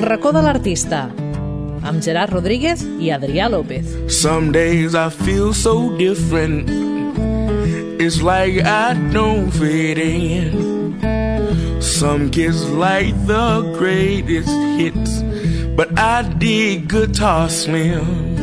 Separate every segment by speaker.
Speaker 1: El racó de l'artista, amb Gerard Rodríguez i Adrià López.
Speaker 2: Some days I feel so different. It's like I don't fit in. Some kids like the greatest hits, but I dig Guitar Slim.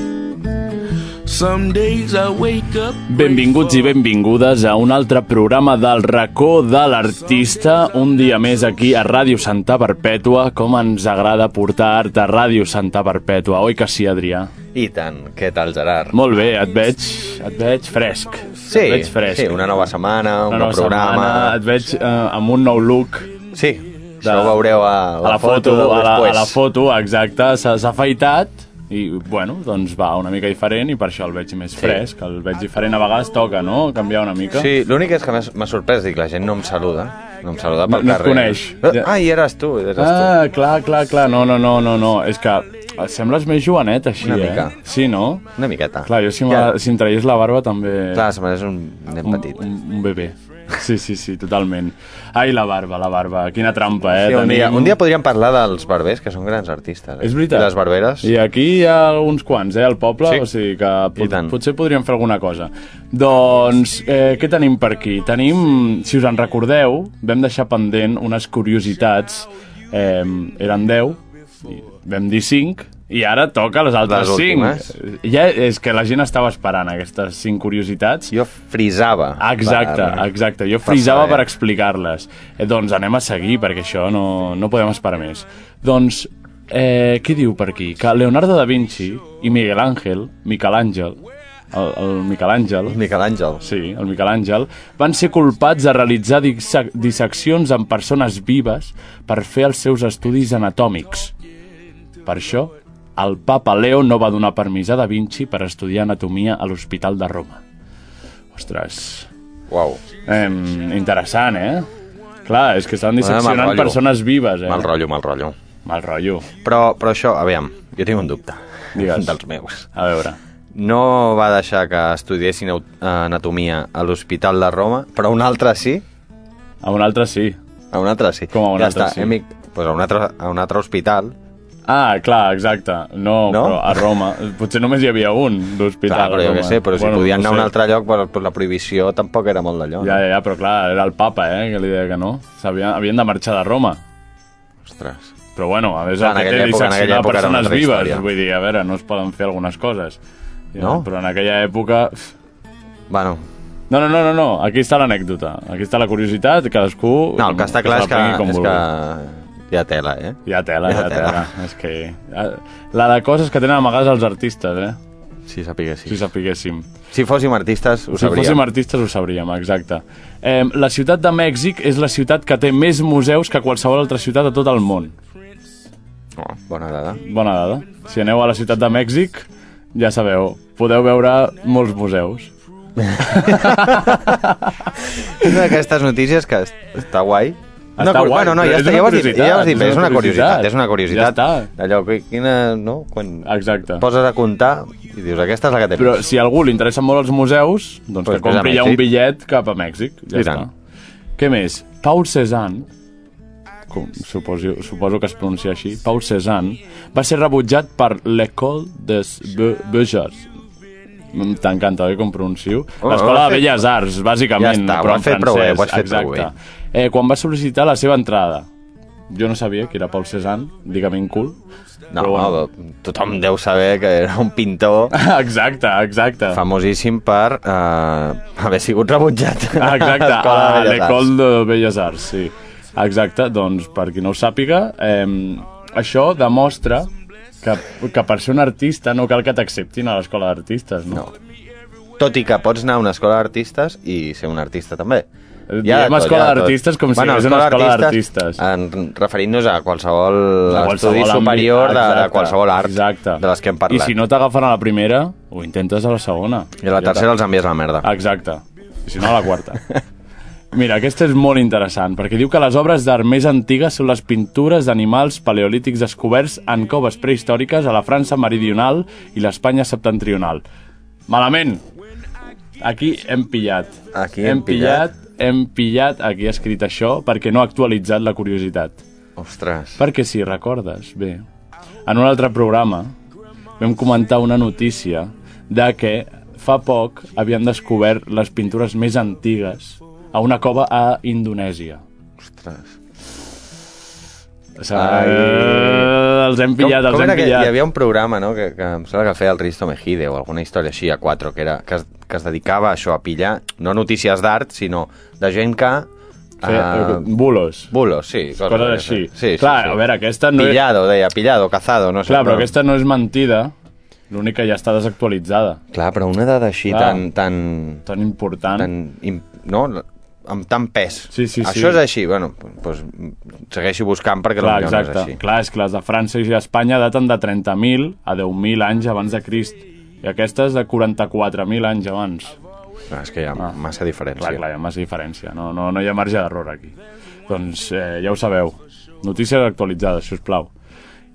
Speaker 3: Benvinguts i benvingudes a un altre programa del racó de l'artista, un dia més aquí a Ràdio Santa Perpètua, com ens agrada portar art a Ràdio Santa Perpètua, oi que sí, Adrià?
Speaker 4: I tant. Què tal, Gerard?
Speaker 3: Molt bé, et veig, et veig fresc.
Speaker 4: Sí,
Speaker 3: et veig fresc.
Speaker 4: sí, una nova setmana, un
Speaker 3: Una
Speaker 4: nou
Speaker 3: nova
Speaker 4: programa...
Speaker 3: setmana, et veig eh, amb un nou look.
Speaker 4: Sí, això ho veureu a,
Speaker 3: a la foto,
Speaker 4: de
Speaker 3: a la, a la foto, exacte, s'ha s'ha afaitat i, bueno, doncs va una mica diferent i per això el veig més
Speaker 4: Sí.
Speaker 3: fresc, el veig diferent a vegades toca, no?, canviar una mica.
Speaker 4: Sí, l'únic és que m'ha sorprès, dic, la gent no em saluda, no em saluda pel
Speaker 3: No- no et
Speaker 4: carrer.
Speaker 3: coneix.
Speaker 4: Eh, Ah, i eres tu, eres
Speaker 3: Ah, clar, clar, clar, no, no, no, no, no, és que sembles més jovenet així,
Speaker 4: Una
Speaker 3: eh?
Speaker 4: mica.
Speaker 3: Sí, no?
Speaker 4: tu. Una miqueta.
Speaker 3: Clar, jo si,
Speaker 4: Ja.
Speaker 3: si em traies la barba també...
Speaker 4: Clar, se mereix un nen
Speaker 3: un,
Speaker 4: petit.
Speaker 3: un, un bebè. Sí, sí, sí, totalment. Ai, la barba, la barba, quina trampa, eh?
Speaker 4: Sí, un, dia, un dia podríem parlar dels barbers, que són grans artistes. Eh?
Speaker 3: És veritat.
Speaker 4: I les barberes.
Speaker 3: I aquí hi ha uns quants, eh, al poble,
Speaker 4: Sí.
Speaker 3: o sigui que pot, potser podríem fer alguna cosa. Doncs, eh, què tenim per aquí? Tenim, si us en recordeu, vam deixar pendent unes curiositats, eh, eren 10, i vam dir 5, i ara toca les altres
Speaker 4: Les
Speaker 3: 5.
Speaker 4: últimes.
Speaker 3: Ja és que la gent estava esperant aquestes 5 curiositats.
Speaker 4: Jo frisava.
Speaker 3: Exacte,
Speaker 4: per-
Speaker 3: exacte. Jo
Speaker 4: per
Speaker 3: frisava
Speaker 4: saber.
Speaker 3: per explicar-les. Eh, doncs anem a seguir, perquè això no, no podem esperar més. Doncs, eh, què diu per aquí? Que Leonardo da Vinci i Miguel Ángel, Miquel Àngel, el, el Miquel Àngel,
Speaker 4: Miquel Àngel.
Speaker 3: sí, el Miquel Àngel, van ser culpats de realitzar dissec disseccions amb persones vives per fer els seus estudis anatòmics. Per això, el papa Leo no va donar permís a Da Vinci per estudiar anatomia a l'Hospital de Roma. Ostres,
Speaker 4: Uau.
Speaker 3: eh, interessant, eh? Clar, és que estan disseccionant
Speaker 4: rotllo.
Speaker 3: persones vives, eh?
Speaker 4: Mal rotllo, mal rotllo.
Speaker 3: Mal rotllo.
Speaker 4: Però, però això, aviam, jo tinc un dubte.
Speaker 3: Digues.
Speaker 4: Dels meus.
Speaker 3: A veure.
Speaker 4: No va deixar que estudiessin au- anatomia a l'Hospital de Roma, però un altre sí.
Speaker 3: A un altre sí.
Speaker 4: A un altre sí.
Speaker 3: Com a un
Speaker 4: ja
Speaker 3: altre
Speaker 4: està,
Speaker 3: sí?
Speaker 4: Amic, pues a, un altre, a un altre hospital.
Speaker 3: Ah, clar, exacte. No,
Speaker 4: No?
Speaker 3: però a Roma. Potser només hi havia un d'hospital.
Speaker 4: Clar, però jo què sé, però si
Speaker 3: Bueno,
Speaker 4: podien
Speaker 3: no
Speaker 4: anar a un altre lloc, però, però la prohibició tampoc era molt d'allò.
Speaker 3: Ja,
Speaker 4: no?
Speaker 3: ja, ja, però clar, era el papa, eh, que li deia que no. Havien, havien de marxar de Roma.
Speaker 4: Ostres.
Speaker 3: Però bueno, a més
Speaker 4: Clar,
Speaker 3: el
Speaker 4: era una
Speaker 3: persones vives.
Speaker 4: història.
Speaker 3: Vull dir, a veure, no es poden fer algunes coses. Ja,
Speaker 4: No?
Speaker 3: Però en aquella època...
Speaker 4: Bueno,
Speaker 3: No, no, no, no, no. aquí està l'anècdota. Aquí està la curiositat, cadascú...
Speaker 4: no, el que està clar és que, és
Speaker 3: vulgui.
Speaker 4: que hi ha tela, eh?
Speaker 3: Hi ha tela,
Speaker 4: Hi
Speaker 3: hi
Speaker 4: ha
Speaker 3: ha
Speaker 4: tela.
Speaker 3: tela. És que... La de coses que tenen amagades els artistes, eh?
Speaker 4: Si sapiguessis.
Speaker 3: Si sapiguéssim.
Speaker 4: Si fóssim artistes, ho
Speaker 3: Si
Speaker 4: sabríem.
Speaker 3: fóssim artistes ho sabríem, exacte. Eh, la ciutat de Mèxic és la ciutat que té més museus que qualsevol altra ciutat a tot el món.
Speaker 4: Oh, bona dada.
Speaker 3: Bona dada. Si aneu a la ciutat de Mèxic, ja sabeu, podeu veure molts museus.
Speaker 4: Una d'aquestes notícies que est- està guai.
Speaker 3: Està
Speaker 4: cu-
Speaker 3: guai,
Speaker 4: Bueno, no, ja, està,
Speaker 3: una
Speaker 4: ja ho has dit, ja ho has dit,
Speaker 3: és
Speaker 4: bé,
Speaker 3: una
Speaker 4: una curiositat, és una curiositat.
Speaker 3: Ja
Speaker 4: Allò, que, quina, no? Quan
Speaker 3: Exacte.
Speaker 4: poses a comptar i dius, aquesta és la que té
Speaker 3: Però si a algú li interessen molt els museus, doncs
Speaker 4: Pues
Speaker 3: que compri ja un bitllet cap a Mèxic. Ja
Speaker 4: I
Speaker 3: està.
Speaker 4: tant.
Speaker 3: Què més? Paul Cézanne, com suposo, suposo que es pronuncia així, Paul Cézanne, va ser rebutjat per l'École des Be- Beaux-Arts. T'encanta, oi, com pronuncio?
Speaker 4: Oh,
Speaker 3: L'escola de Belles Arts, bàsicament,
Speaker 4: Ja està, ho
Speaker 3: però en
Speaker 4: fet
Speaker 3: francès.
Speaker 4: prou bé, ho has fet
Speaker 3: exacte.
Speaker 4: prou
Speaker 3: Eh, quan va sol·licitar la seva entrada, jo no sabia que era Paul Cézanne, digue'm cul.
Speaker 4: No,
Speaker 3: però bueno.
Speaker 4: no, tothom deu saber que era un pintor
Speaker 3: Exacte, exacte.
Speaker 4: famosíssim per eh, haver sigut rebutjat
Speaker 3: Ah, exacte,
Speaker 4: a l'Escola
Speaker 3: a
Speaker 4: de
Speaker 3: de Belles Arts, sí. Exacte, doncs, per qui no ho sàpiga, eh, això demostra que, que per ser un artista no cal que t'acceptin a l'escola d'artistes, no?
Speaker 4: No. Tot i que pots anar a una escola d'artistes i ser un artista també. De
Speaker 3: diem escola
Speaker 4: tot.
Speaker 3: d'artistes com si hi hagués una escola d'artistes.
Speaker 4: Referint-nos a qualsevol,
Speaker 3: De
Speaker 4: estudi
Speaker 3: àmbit,
Speaker 4: superior de, de qualsevol art
Speaker 3: exacte.
Speaker 4: de les que hem parlat.
Speaker 3: I si no t'agafen a la primera, ho intentes a la segona.
Speaker 4: I a la
Speaker 3: Ja
Speaker 4: tercera els envies a la merda.
Speaker 3: Exacte. I si no, a la quarta. Mira, aquesta és molt interessant, perquè diu que les obres d'art més antigues són les pintures d'animals paleolítics descoberts en coves prehistòriques a la França meridional i l'Espanya septentrional. Malament! Aquí hem pillat.
Speaker 4: Aquí hem pillat.
Speaker 3: Hem pillat, aquí ha escrit això, perquè no ha actualitzat la curiositat.
Speaker 4: Ostres.
Speaker 3: Perquè si recordes, bé, en un altre programa vam comentar una notícia de que fa poc havien descobert les pintures més antigues a una cova a Indonèsia.
Speaker 4: Ostres.
Speaker 3: O sigui, eh, els hem pillat,
Speaker 4: com,
Speaker 3: els
Speaker 4: com
Speaker 3: hem
Speaker 4: era que
Speaker 3: pillat.
Speaker 4: hi havia un programa, no?, que, que em sembla que feia el Risto Mejide o alguna història així, a 4, que, era, que, es, que es dedicava a això, a pillar, no notícies d'art, sinó de gent que... Uh,
Speaker 3: bulos.
Speaker 4: bulos, sí. Coses,
Speaker 3: Coses així.
Speaker 4: Sí, sí,
Speaker 3: Clar,
Speaker 4: sí.
Speaker 3: a veure, aquesta no és-
Speaker 4: Pillado, deia, pillado, cazado, no sé.
Speaker 3: Clar, però aquesta no és mentida, l'únic que ja està desactualitzada.
Speaker 4: Clar, però una dada així
Speaker 3: Clar.
Speaker 4: tan... tan,
Speaker 3: Tan important.
Speaker 4: tan no? Amb tant pes.
Speaker 3: Sí, sí, sí.
Speaker 4: Això és així, bueno, doncs segueixi buscant perquè
Speaker 3: Clar,
Speaker 4: no és així.
Speaker 3: Clar, és que les de França i Espanya daten de 30.000 a 10.000 anys abans de Crist. I aquestes de 44.000 anys abans.
Speaker 4: Clar, és que hi ha
Speaker 3: Ah.
Speaker 4: massa diferència.
Speaker 3: Clar, clar, hi ha massa diferència. No, no, no hi ha marge d'error aquí. Doncs eh, ja ho sabeu. Notícies actualitzades, si us plau.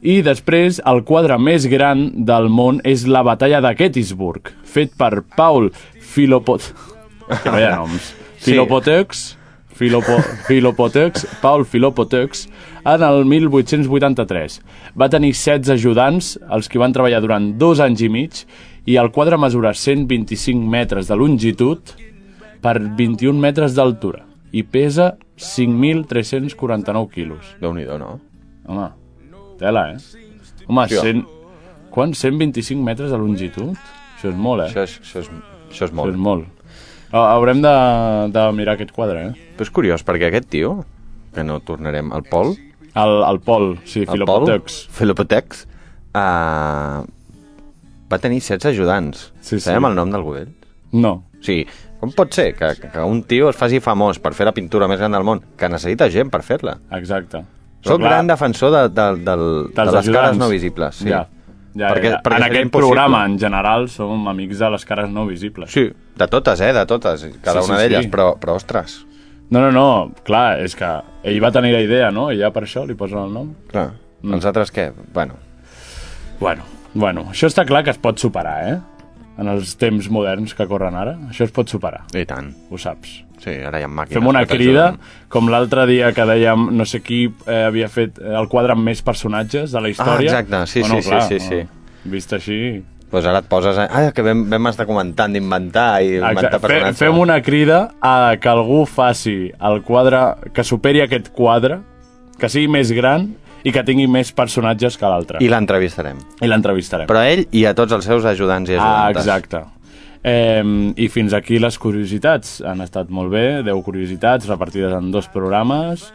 Speaker 3: I després, el quadre més gran del món és la batalla de Gettysburg, fet per Paul Filopot... Que no hi ha noms.
Speaker 4: Sí.
Speaker 3: Filopotex, Filopo, Filopotex, Paul Filopotex, en el 1883. Va tenir 16 ajudants, els que van treballar durant dos anys i mig, i el quadre mesura 125 metres de longitud per 21 metres d'altura i pesa 5.349 quilos.
Speaker 4: Déu-n'hi-do, no?
Speaker 3: Home, tela, eh? Home,
Speaker 4: Hòstia.
Speaker 3: 100... Quant? 125 metres de longitud? Això és molt, eh?
Speaker 4: Això és, això és, això és
Speaker 3: Això
Speaker 4: molt.
Speaker 3: és molt. Ha- Haurem de, de mirar aquest quadre, eh?
Speaker 4: Però és curiós, perquè aquest tio, que no tornarem, el Pol,
Speaker 3: El, el Pol, sí,
Speaker 4: el Pol,
Speaker 3: Filopotex.
Speaker 4: Filopotex, uh, va tenir 16 ajudants.
Speaker 3: Sí, sí.
Speaker 4: Sabem el nom d'algú d'ells?
Speaker 3: No.
Speaker 4: O sigui, com pot ser que, que un tio es faci famós per fer la pintura més gran del món, que necessita gent per fer-la?
Speaker 3: Exacte.
Speaker 4: Soc
Speaker 3: Però, clar,
Speaker 4: gran defensor de, de, de
Speaker 3: dels
Speaker 4: les cares
Speaker 3: ajudants.
Speaker 4: no visibles. Sí.
Speaker 3: Ja. Ja,
Speaker 4: Perquè-
Speaker 3: ja.
Speaker 4: perquè
Speaker 3: en aquest
Speaker 4: impossible.
Speaker 3: programa, en general, som amics de les cares no visibles.
Speaker 4: Sí, de totes, eh, de totes, cada
Speaker 3: Sí, sí,
Speaker 4: una d'elles,
Speaker 3: sí.
Speaker 4: però, però ostres,
Speaker 3: No, no, no, clar, és que ell va tenir la idea, no? I ja per això li posen el nom.
Speaker 4: clar, mm. els altres què? Bueno,
Speaker 3: Bueno, bueno, això està clar que es pot superar, eh? En els temps moderns que corren ara, això es pot superar,
Speaker 4: i tant.
Speaker 3: ho saps.
Speaker 4: Sí, ara hi ha màquines.
Speaker 3: Fem una crida, com l'altre dia que dèiem, no sé qui eh, havia fet eh, el quadre amb més personatges de la història.
Speaker 4: Ah, exacte, sí, sí, sí, sí, sí.
Speaker 3: Vist així...
Speaker 4: Pues ara et poses... A... Ah, que vam, vam estar comentant d'inventar i inventar personatges.
Speaker 3: fem una crida a que algú faci el quadre, que superi aquest quadre, que sigui més gran i que tingui més personatges que l'altre.
Speaker 4: I l'entrevistarem.
Speaker 3: I l'entrevistarem.
Speaker 4: Però a ell i a tots els seus ajudants i
Speaker 3: Ah,
Speaker 4: ajudantes.
Speaker 3: exacte. Eh, I fins aquí les curiositats. Han estat molt bé, 10 curiositats repartides en dos programes.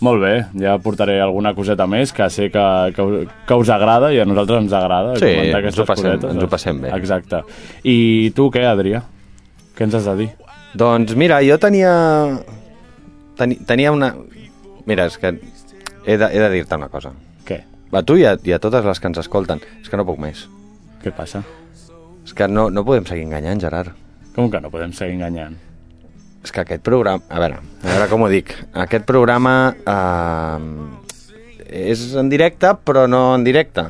Speaker 3: Molt bé, ja portaré alguna coseta més que sé que, que, que us agrada i a nosaltres ens agrada
Speaker 4: Sí,
Speaker 3: comentar
Speaker 4: ens ho passem-
Speaker 3: cosetes.
Speaker 4: ens ho passem bé.
Speaker 3: Exacte. I tu què, Adrià? Què ens has de dir?
Speaker 4: Doncs mira, jo tenia... Teni, tenia una... Mira, és que he de, he de dir-te una cosa.
Speaker 3: Què?
Speaker 4: A tu i a, i a totes les que ens escolten. És que no puc més.
Speaker 3: Què passa?
Speaker 4: És que no, no podem seguir enganyant, Gerard.
Speaker 3: Com que no podem seguir enganyant?
Speaker 4: És que aquest programa... A veure, a veure com ho dic. Aquest programa eh, és en directe, però no en directe.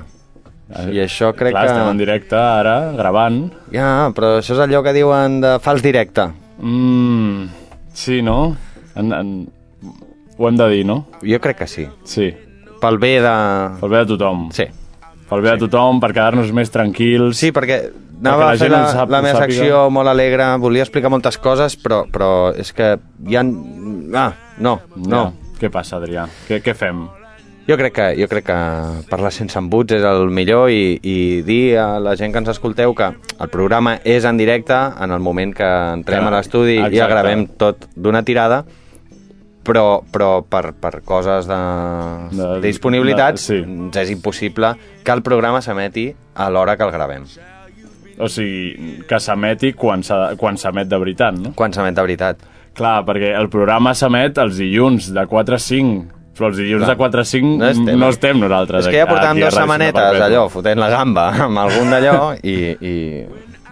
Speaker 4: I això crec
Speaker 3: Clar,
Speaker 4: que...
Speaker 3: estem en directe ara, gravant.
Speaker 4: Ja, però això és allò que diuen de fals directe.
Speaker 3: Mm, sí, no? En, en... Ho hem de dir, no?
Speaker 4: Jo crec que sí.
Speaker 3: Sí.
Speaker 4: Pel bé de...
Speaker 3: Pel bé de tothom.
Speaker 4: Sí.
Speaker 3: Pel bé de tothom, per quedar-nos més tranquils.
Speaker 4: Sí, perquè anava
Speaker 3: la
Speaker 4: a fer la,
Speaker 3: sap-
Speaker 4: la meva
Speaker 3: sàpiga.
Speaker 4: secció molt alegre, volia explicar moltes coses, però, però és que hi ha... Ah, no, no.
Speaker 3: Ja. Què passa, Adrià? Què, què fem?
Speaker 4: Jo crec que, jo crec que parlar sense embuts és el millor i, i dir a la gent que ens escolteu que el programa és en directe en el moment que entrem
Speaker 3: Que-
Speaker 4: a l'estudi i el gravem tot d'una tirada, però, però per, per coses de,
Speaker 3: De-
Speaker 4: de disponibilitat
Speaker 3: de- sí.
Speaker 4: ens és impossible que el programa s'emeti a l'hora que el gravem,
Speaker 3: O sigui, que s'emeti quan s'emet de veritat, no?
Speaker 4: quan s'emet de veritat.
Speaker 3: Clar, perquè el programa s'emet els dilluns de 4 a 5, però els dilluns
Speaker 4: Clar.
Speaker 3: de 4 a 5
Speaker 4: No estem.
Speaker 3: no estem nosaltres.
Speaker 4: És que ja portàvem dues setmanetes allò, fotent la gamba amb algun d'allò i, i...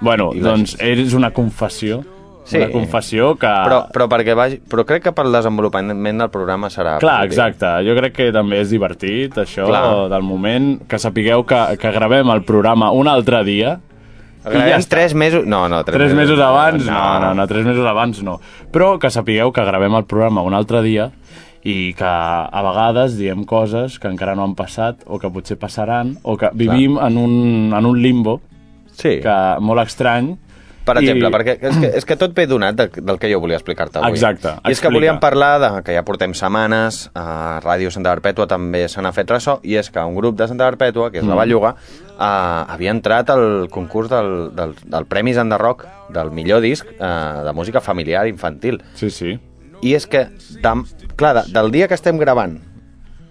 Speaker 3: Bueno,
Speaker 4: I
Speaker 3: doncs és una confessió.
Speaker 4: Sí.
Speaker 3: Una confessió que...
Speaker 4: Però, però, perquè vagi, però crec que pel desenvolupament del programa serà...
Speaker 3: Clar,
Speaker 4: positiu.
Speaker 3: exacte. Jo crec que també és divertit, això,
Speaker 4: Clar.
Speaker 3: del moment, que sapigueu que, que gravem el programa un altre dia.
Speaker 4: Gravem
Speaker 3: ja
Speaker 4: tres mesos... No, no, tres,
Speaker 3: Tres mesos abans? No, no, no, tres mesos abans no. Però que sapigueu que gravem el programa un altre dia i que a vegades diem coses que encara no han passat o que potser passaran o que vivim en un, en un limbo
Speaker 4: Sí.
Speaker 3: que molt estrany
Speaker 4: Per
Speaker 3: I-
Speaker 4: exemple, perquè és que, és que tot ve donat de, del que jo volia explicar-te avui.
Speaker 3: Exacte,
Speaker 4: I és que
Speaker 3: explica.
Speaker 4: volíem parlar de que ja portem setmanes, a Ràdio Santa Perpètua també se n'ha fet ressò, i és que un grup de Santa Perpètua, que és la
Speaker 3: Mm.
Speaker 4: Belluga, eh, havia entrat al concurs del, del, del Premis Enderroc del millor disc eh, de música familiar infantil.
Speaker 3: sí, sí,
Speaker 4: I és que, de, clar, de, del dia que estem gravant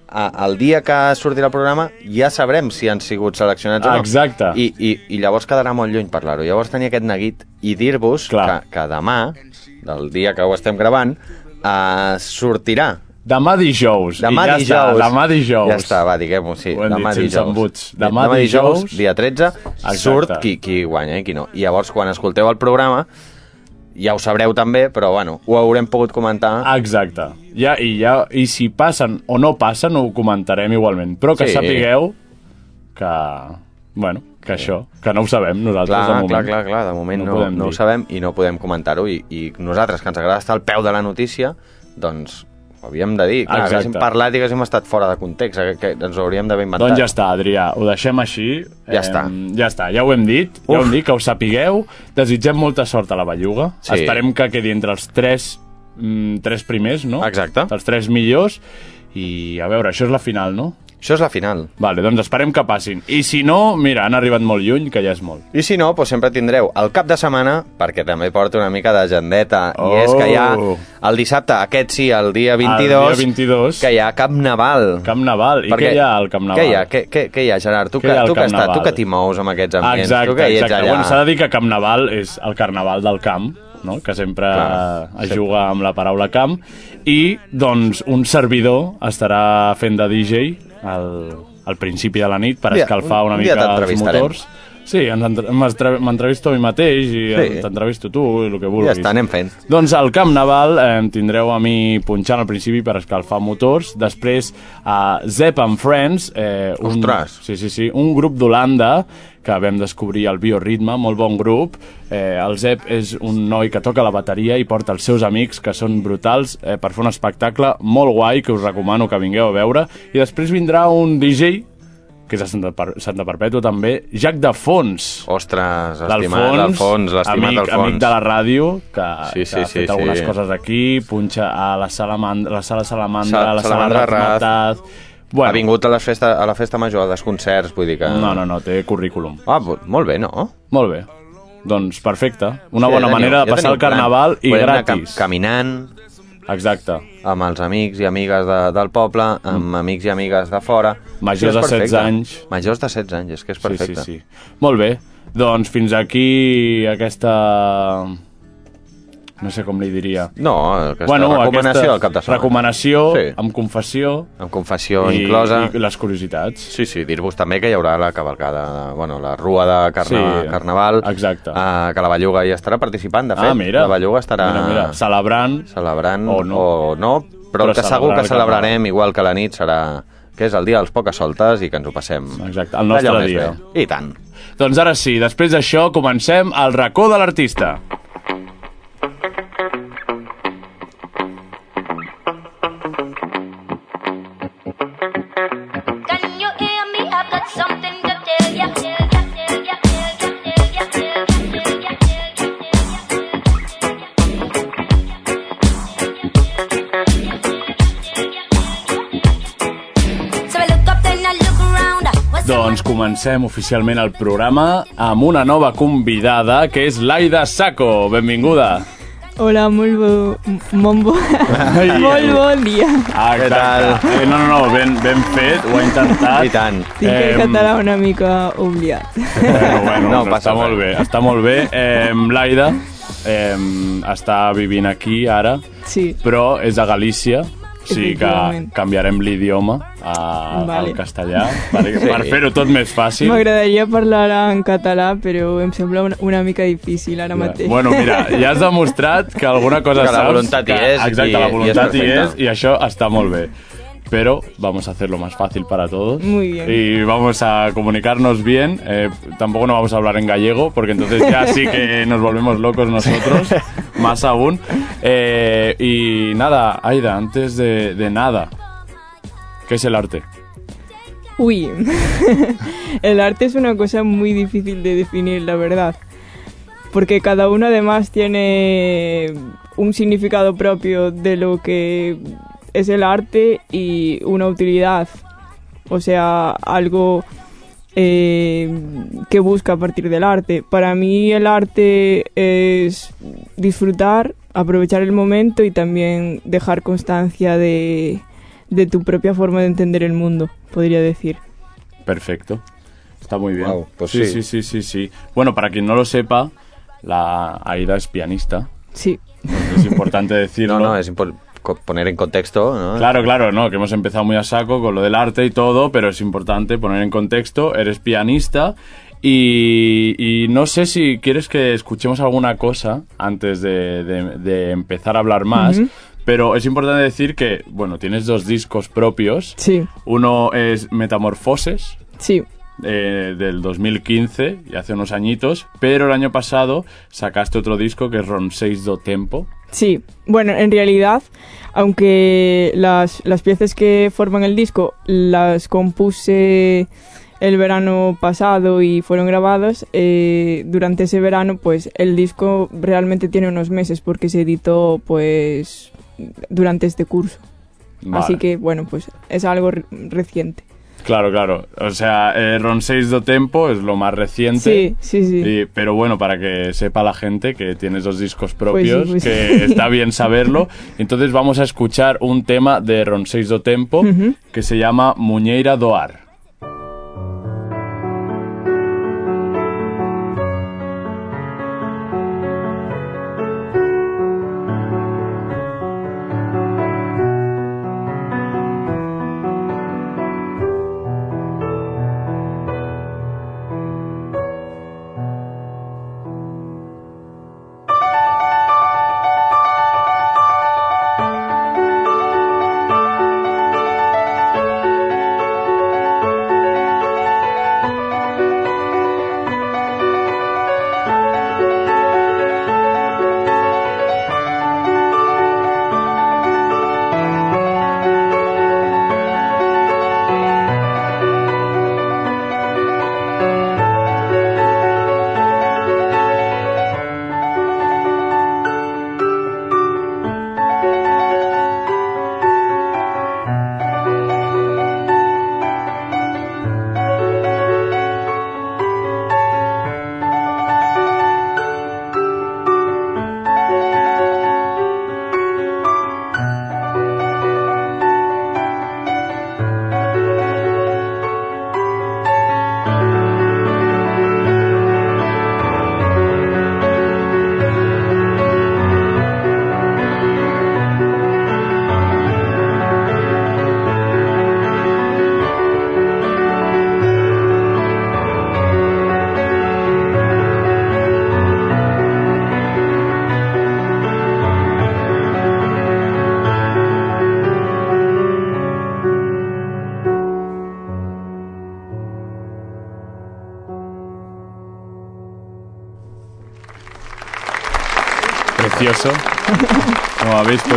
Speaker 4: al dia que sortirà el programa ja sabrem si han sigut seleccionats o no.
Speaker 3: Exacte.
Speaker 4: I, i, i llavors quedarà molt lluny parlar-ho. Llavors tenia aquest neguit i dir-vos que, que demà, del dia que ho estem gravant, eh, sortirà.
Speaker 3: Demà dijous.
Speaker 4: Demà
Speaker 3: I ja
Speaker 4: dijous.
Speaker 3: Està, demà dijous.
Speaker 4: Ja està, va, diguem-ho, sí.
Speaker 3: Ho
Speaker 4: demà
Speaker 3: dit
Speaker 4: dijous.
Speaker 3: embuts.
Speaker 4: Demà
Speaker 3: demà
Speaker 4: dijous,
Speaker 3: dijous,
Speaker 4: dia 13,
Speaker 3: Exacte.
Speaker 4: surt qui, qui guanya i qui no. I llavors, quan escolteu el programa, ja ho sabreu també, però bueno, ho haurem pogut comentar.
Speaker 3: Exacte. Ja, i, ja, I si passen o no passen, ho comentarem igualment. Però que
Speaker 4: Sí.
Speaker 3: sapigueu que... Bueno, que això, que no ho sabem nosaltres
Speaker 4: Clar,
Speaker 3: de moment.
Speaker 4: clar, clar, clar, de moment no, no, no ho sabem i no podem comentar-ho i, i nosaltres, que ens agrada estar al peu de la notícia, doncs ho havíem de dir. Clar,
Speaker 3: Exacte.
Speaker 4: haguéssim parlat i haguéssim estat fora de context, que, que ens ho hauríem d'haver inventat.
Speaker 3: Doncs ja està, Adrià, ho deixem així.
Speaker 4: Ja està.
Speaker 3: Ja està, ja ho hem dit, ja
Speaker 4: Uf.
Speaker 3: ho hem dit, que ho sapigueu. Desitgem molta sort a la Belluga.
Speaker 4: Sí.
Speaker 3: Esperem que quedi entre els tres, mm, tres primers, no?
Speaker 4: Exacte.
Speaker 3: Els tres millors. I a veure, això és la final, no?
Speaker 4: Això és la final.
Speaker 3: Vale, doncs esperem que passin. I si no, mira, han arribat molt lluny, que ja és molt.
Speaker 4: I si no, doncs sempre tindreu el cap de setmana, perquè també porta una mica d'agendeta,
Speaker 3: Oh.
Speaker 4: i és que hi ha el dissabte, aquest sí, el dia 22,
Speaker 3: El dia 22.
Speaker 4: que hi ha Camp Naval.
Speaker 3: Camp Naval. I què hi ha al Camp Naval?
Speaker 4: Què hi ha, què, què, què hi ha Gerard? Tu,
Speaker 3: Què
Speaker 4: que, tu, que, estàs, tu que t'hi mous amb aquests ambients,
Speaker 3: Exacte,
Speaker 4: tu que hi ets
Speaker 3: exacte.
Speaker 4: allà...
Speaker 3: Bueno, S'ha de dir que Camp Naval és el carnaval del camp, no? que sempre
Speaker 4: Clar,
Speaker 3: es juga amb la paraula camp, i doncs un servidor estarà fent de DJ al, al principi de la nit per
Speaker 4: Un
Speaker 3: escalfar una
Speaker 4: un
Speaker 3: mica els
Speaker 4: t'entrevistarem.
Speaker 3: motors. Sí, m'entrevisto a mi mateix i
Speaker 4: Sí.
Speaker 3: t'entrevisto tu i el que
Speaker 4: Ja
Speaker 3: vulguis.
Speaker 4: està, anem fent.
Speaker 3: Doncs al Camp Naval eh, tindreu a mi punxant al principi per escalfar motors, després a Zep and Friends, eh, un,
Speaker 4: Ostres.
Speaker 3: sí, sí, sí, un grup d'Holanda que vam descobrir el Bioritme, molt bon grup. Eh, el Zep és un noi que toca la bateria i porta els seus amics, que són brutals, eh, per fer un espectacle molt guai, que us recomano que vingueu a veure. I després vindrà un DJ, que és a Santa, per Santa Perpètua també, Jack de Fons.
Speaker 4: Ostres, estimat
Speaker 3: D'Alfons,
Speaker 4: l'estimat
Speaker 3: amic,
Speaker 4: Alfons.
Speaker 3: amic de la ràdio, que,
Speaker 4: Sí,
Speaker 3: que
Speaker 4: sí,
Speaker 3: ha
Speaker 4: sí,
Speaker 3: fet algunes
Speaker 4: sí.
Speaker 3: coses aquí, punxa a la sala, Mand la sala Salamandra,
Speaker 4: Sa-
Speaker 3: la sala
Speaker 4: Salamandra Raz.
Speaker 3: Razmataz...
Speaker 4: Ha
Speaker 3: Bueno,
Speaker 4: vingut a, les festa, a la festa major, dels concerts, vull dir que...
Speaker 3: no, no, no, té currículum.
Speaker 4: Ah, molt bé, no?
Speaker 3: Molt bé. Doncs perfecte. Una
Speaker 4: Sí,
Speaker 3: bona
Speaker 4: ja
Speaker 3: manera
Speaker 4: teniu-
Speaker 3: de
Speaker 4: ja
Speaker 3: passar
Speaker 4: teniu
Speaker 3: el carnaval
Speaker 4: plan.
Speaker 3: i
Speaker 4: Podem anar
Speaker 3: gratis.
Speaker 4: cam caminant
Speaker 3: Exacte.
Speaker 4: amb els amics i amigues de, del poble, amb amics i amigues de fora.
Speaker 3: Mm. Majors de 16
Speaker 4: perfecte.
Speaker 3: anys.
Speaker 4: Majors de 16 anys, és que és perfecte.
Speaker 3: Sí, sí, sí. Molt bé. Doncs fins aquí aquesta... No sé com li diria.
Speaker 4: No, aquesta recomanació del cap de setmana.
Speaker 3: Recomanació,
Speaker 4: Sí.
Speaker 3: amb confessió
Speaker 4: Amb confessió
Speaker 3: i,
Speaker 4: inclosa.
Speaker 3: i les curiositats.
Speaker 4: Sí, sí, dir-vos també que hi haurà la cavalcada, bueno, la rua de carna
Speaker 3: Sí,
Speaker 4: carnaval,
Speaker 3: exacte.
Speaker 4: eh, que la Belluga hi estarà participant, de fet.
Speaker 3: ah, mira.
Speaker 4: La Belluga estarà
Speaker 3: Mira, mira. Celebrant.
Speaker 4: celebrant
Speaker 3: O no.
Speaker 4: o no però,
Speaker 3: Però
Speaker 4: que segur que
Speaker 3: el
Speaker 4: celebrarem, igual que la nit serà que és el dia dels poques soltes i que ens ho passem
Speaker 3: Exacte, el nostre dia.
Speaker 4: bé. I tant.
Speaker 3: Doncs ara sí, després d'això comencem el racó de l'artista. Comencem oficialment el programa amb una nova convidada, que és Laida Saco. Benvinguda.
Speaker 5: Hola, molt bo... Molt bo... molt bon dia.
Speaker 3: Ah,
Speaker 4: Què
Speaker 3: exacte. Eh, no, no, no, ben, ben fet, ho ha intentat.
Speaker 4: I tant.
Speaker 5: Tinc el
Speaker 3: Em,
Speaker 5: català una mica oblidat.
Speaker 3: Bueno, bueno,
Speaker 4: No
Speaker 3: no,
Speaker 4: passa
Speaker 3: està
Speaker 4: res.
Speaker 3: molt bé, està molt bé. Eh, Laida eh, està vivint aquí ara,
Speaker 5: Sí,
Speaker 3: però és a Galícia, o sigui que canviarem l'idioma a,
Speaker 5: Vale.
Speaker 3: al castellà per,
Speaker 4: Sí.
Speaker 3: per fer-ho tot més fàcil.
Speaker 5: m'agradaria parlar en català, però em sembla una, una mica difícil ara mateix.
Speaker 3: Bueno, mira, ja has demostrat que alguna cosa
Speaker 4: Que la
Speaker 3: saps.
Speaker 4: voluntat hi
Speaker 3: que,
Speaker 4: és
Speaker 3: Exacte,
Speaker 4: i-
Speaker 3: la
Speaker 4: i és
Speaker 3: voluntat hi és, i això està molt bé. Pero vamos a hacerlo más fácil para todos.
Speaker 5: Muy bien.
Speaker 3: Y vamos a comunicarnos bien. Eh, tampoco no vamos a hablar en gallego, porque entonces ya sí que nos volvemos locos nosotros, más aún. Eh, y nada, Aida, antes de, de nada, ¿qué es el arte?
Speaker 5: Uy, el arte es una cosa muy difícil de definir, la verdad. Porque cada uno además tiene un significado propio de lo que es el arte y una utilidad. O sea, algo eh, que busca a partir del arte. Para mí el arte es disfrutar, aprovechar el momento y también dejar constancia de, de tu propia forma de entender el mundo, podría decir.
Speaker 3: Perfecto. Está muy bien.
Speaker 4: Pues
Speaker 3: sí,
Speaker 4: sí.
Speaker 3: sí, sí, sí, sí. Bueno, para quien no lo sepa, la Aida es pianista.
Speaker 5: Sí.
Speaker 3: Es importante decirlo.
Speaker 4: No, es poner en contexto, ¿no?
Speaker 3: Claro, claro, no, que hemos empezado muy a saco con lo del arte y todo, pero es importante poner en contexto, eres pianista y, y no sé si quieres que escuchemos alguna cosa antes de, de- de empezar a hablar más, pero es importante decir que, bueno, tienes dos discos propios,
Speaker 5: Sí,
Speaker 3: uno es Metamorfoses,
Speaker 5: sí.
Speaker 3: eh, del 2015, y hace unos añitos, pero el año pasado sacaste otro disco que es Ron 6 do Tempo.
Speaker 5: Sí, bueno, en realidad, aunque las, las piezas que forman el disco las compuse el verano pasado y fueron grabadas, eh, durante ese verano, pues el disco realmente tiene unos meses porque se editó, pues, durante este curso. Así que, bueno, pues es algo re- reciente.
Speaker 3: Claro, claro. O sea, eh, Ron 6 do Tempo es lo más reciente.
Speaker 5: Sí, sí, sí.
Speaker 3: Y- pero bueno, para que sepa la gente que tienes dos discos propios,
Speaker 5: pues sí.
Speaker 3: que está bien saberlo. Entonces vamos a escuchar un tema de Ron 6 do Tempo que se llama Muñeira do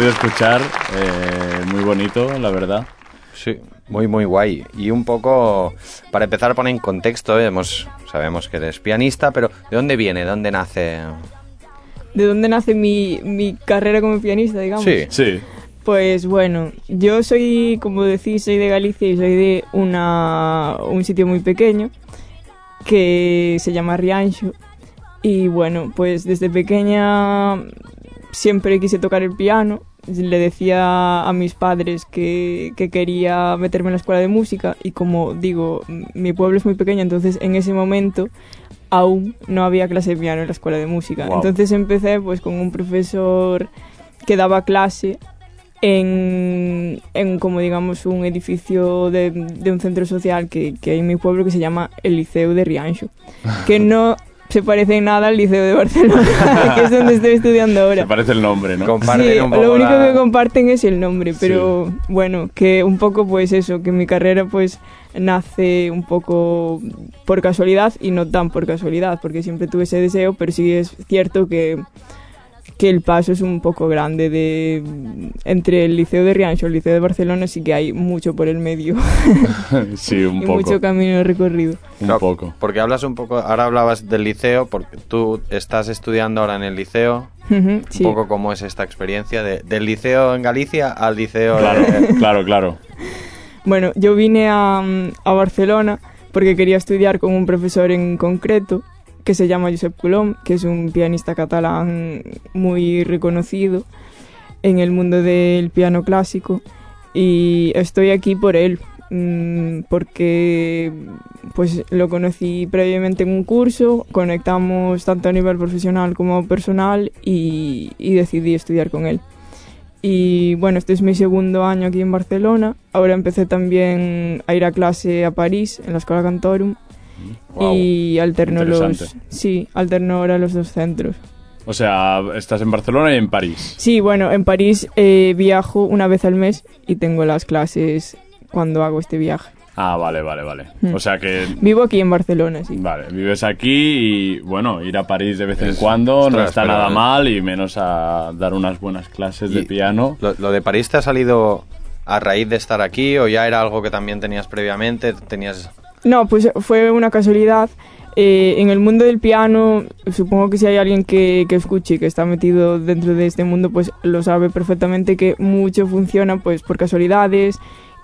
Speaker 3: podido escuchar, eh, muy bonito, la verdad.
Speaker 4: Sí, muy, muy guay. Y un poco, para empezar a poner en contexto, eh, hemos, sabemos que eres pianista, pero ¿de dónde viene? ¿De dónde nace?
Speaker 5: ¿De dónde nace mi, mi carrera como pianista, digamos?
Speaker 4: Sí.
Speaker 3: Sí.
Speaker 5: Pues bueno, yo soy, como decís, soy de Galicia y soy de una, un sitio muy pequeño que se llama Rianxo. Y bueno, pues desde pequeña siempre quise tocar el piano. Le decía a mis padres que, que quería meterme en la escuela de música y como digo, mi pueblo es muy pequeño, entonces en ese momento aún no había clase de piano en la escuela de música. Entonces empecé pues con un profesor que daba clase en, en como digamos un edificio de, de un centro social que, que hay en mi pueblo que se llama el Liceo de Rianxo. Que no se parece en nada al Liceo de Barcelona, que es donde estoy estudiando ahora.
Speaker 3: Se parece el nombre, ¿no?
Speaker 4: Comparten
Speaker 5: Sí,
Speaker 4: un poco
Speaker 5: lo único
Speaker 4: la-
Speaker 5: que comparten es el nombre, pero bueno, que un poco pues eso, que mi carrera pues nace un poco por casualidad y no tan por casualidad, porque siempre tuve ese deseo, pero sí es cierto que, que el paso es un poco grande de entre el Liceo de Riancho y el Liceo de Barcelona sí que hay mucho por el medio
Speaker 3: sí, un
Speaker 5: y
Speaker 3: poco.
Speaker 5: mucho camino recorrido.
Speaker 3: Un
Speaker 4: Claro,
Speaker 3: poco.
Speaker 4: Porque hablas un poco, ahora hablabas del liceo, porque tú estás estudiando ahora en el liceo. Un poco cómo es esta experiencia de- del liceo en Galicia al liceo
Speaker 3: Claro,
Speaker 4: de-
Speaker 3: claro, claro.
Speaker 5: Bueno, yo vine a, a Barcelona porque quería estudiar con un profesor en concreto que se llama Josep Colom, que es un pianista catalán muy reconocido en el mundo del piano clásico y estoy aquí por él mm, porque pues lo conocí previamente en un curso, conectamos tanto a nivel profesional como personal y, y decidí estudiar con él. Y bueno, este es mi segundo año aquí en Barcelona. Ahora empecé también a ir a clase a París, en la Escuela Cantorum. Y alterno los, sí, alterno ahora los dos centros.
Speaker 3: O sea, estás en Barcelona y en París.
Speaker 5: Sí, bueno, en París eh, viajo una vez al mes y tengo las clases cuando hago este viaje.
Speaker 3: Ah, vale, vale, vale.
Speaker 5: Mm.
Speaker 3: O sea que...
Speaker 5: Vivo aquí en Barcelona, sí.
Speaker 3: Vale, vives aquí y bueno, ir a París de vez en
Speaker 4: Es-
Speaker 3: cuando no está nada mal y menos a dar unas buenas clases de piano.
Speaker 4: Lo, lo de París te ha salido a raíz de estar aquí o ya era algo que también tenías previamente? Tenías
Speaker 5: No, pues fue una casualidad. Eh, en el mundo del piano, supongo que si hay alguien que, que escuche y que está metido dentro de este mundo, pues lo sabe perfectamente que mucho funciona pues por casualidades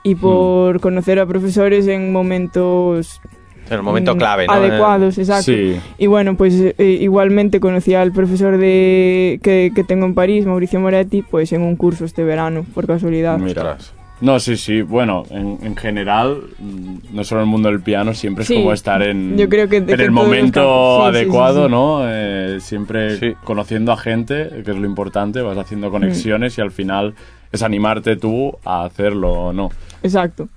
Speaker 5: y por conocer a profesores en momentos
Speaker 4: en el momento
Speaker 5: mm,
Speaker 4: clave, ¿no?
Speaker 5: adecuados, exacto.
Speaker 3: Sí,
Speaker 5: Y bueno, pues eh, igualmente conocí al profesor de que, que tengo en París, Mauricio Moretti, pues en un curso este verano, por casualidad.
Speaker 3: mira. No, sí, sí. Bueno, en, en general, mm, no solo en el mundo del piano, siempre es
Speaker 5: Sí,
Speaker 3: como estar en,
Speaker 5: yo creo que
Speaker 3: en
Speaker 5: que
Speaker 3: el momento.
Speaker 5: Sí,
Speaker 3: adecuado,
Speaker 5: sí, sí.
Speaker 3: ¿no? Eh, siempre
Speaker 4: Sí.
Speaker 3: conociendo a gente, que es lo importante, vas
Speaker 5: Mm.
Speaker 3: haciendo conexiones y al final es animarte tú a hacerlo o no.
Speaker 5: Exacto.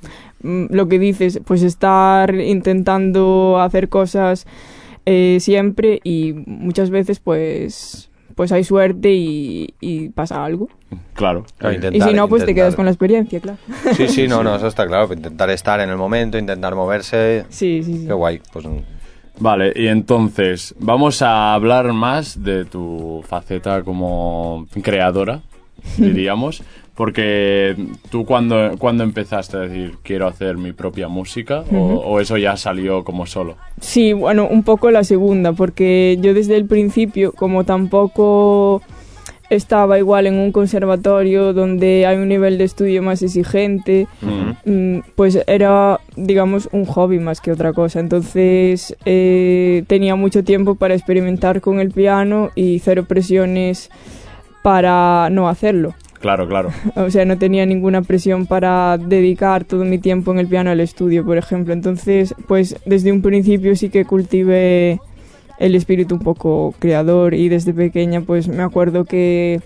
Speaker 5: Mm, Lo que dices, pues estar intentando hacer cosas eh, siempre y muchas veces pues pues hay suerte y, y pasa algo.
Speaker 3: Claro.
Speaker 5: Y si no, pues te quedas con la experiencia, claro.
Speaker 4: Sí, sí, no, no, eso está claro. Intentar estar en el momento, intentar moverse.
Speaker 5: Sí, sí, sí.
Speaker 4: Qué guay. Pues
Speaker 3: Vale, y entonces vamos a hablar más de tu faceta como creadora, diríamos, porque tú cuando, cuando empezaste a decir quiero hacer mi propia música o, o eso ya salió como solo.
Speaker 5: Sí, bueno, un poco la segunda, porque yo desde el principio, como tampoco estaba igual en un conservatorio donde hay un nivel de estudio más exigente, mm, pues era, digamos, un hobby más que otra cosa. Entonces eh, tenía mucho tiempo para experimentar con el piano y cero presiones para no hacerlo.
Speaker 3: Claro, claro.
Speaker 5: O sea, no tenía ninguna presión para dedicar todo mi tiempo en el piano al estudio, por ejemplo. Entonces, pues desde un principio sí que cultivé el espíritu un poco creador y desde pequeña pues me acuerdo que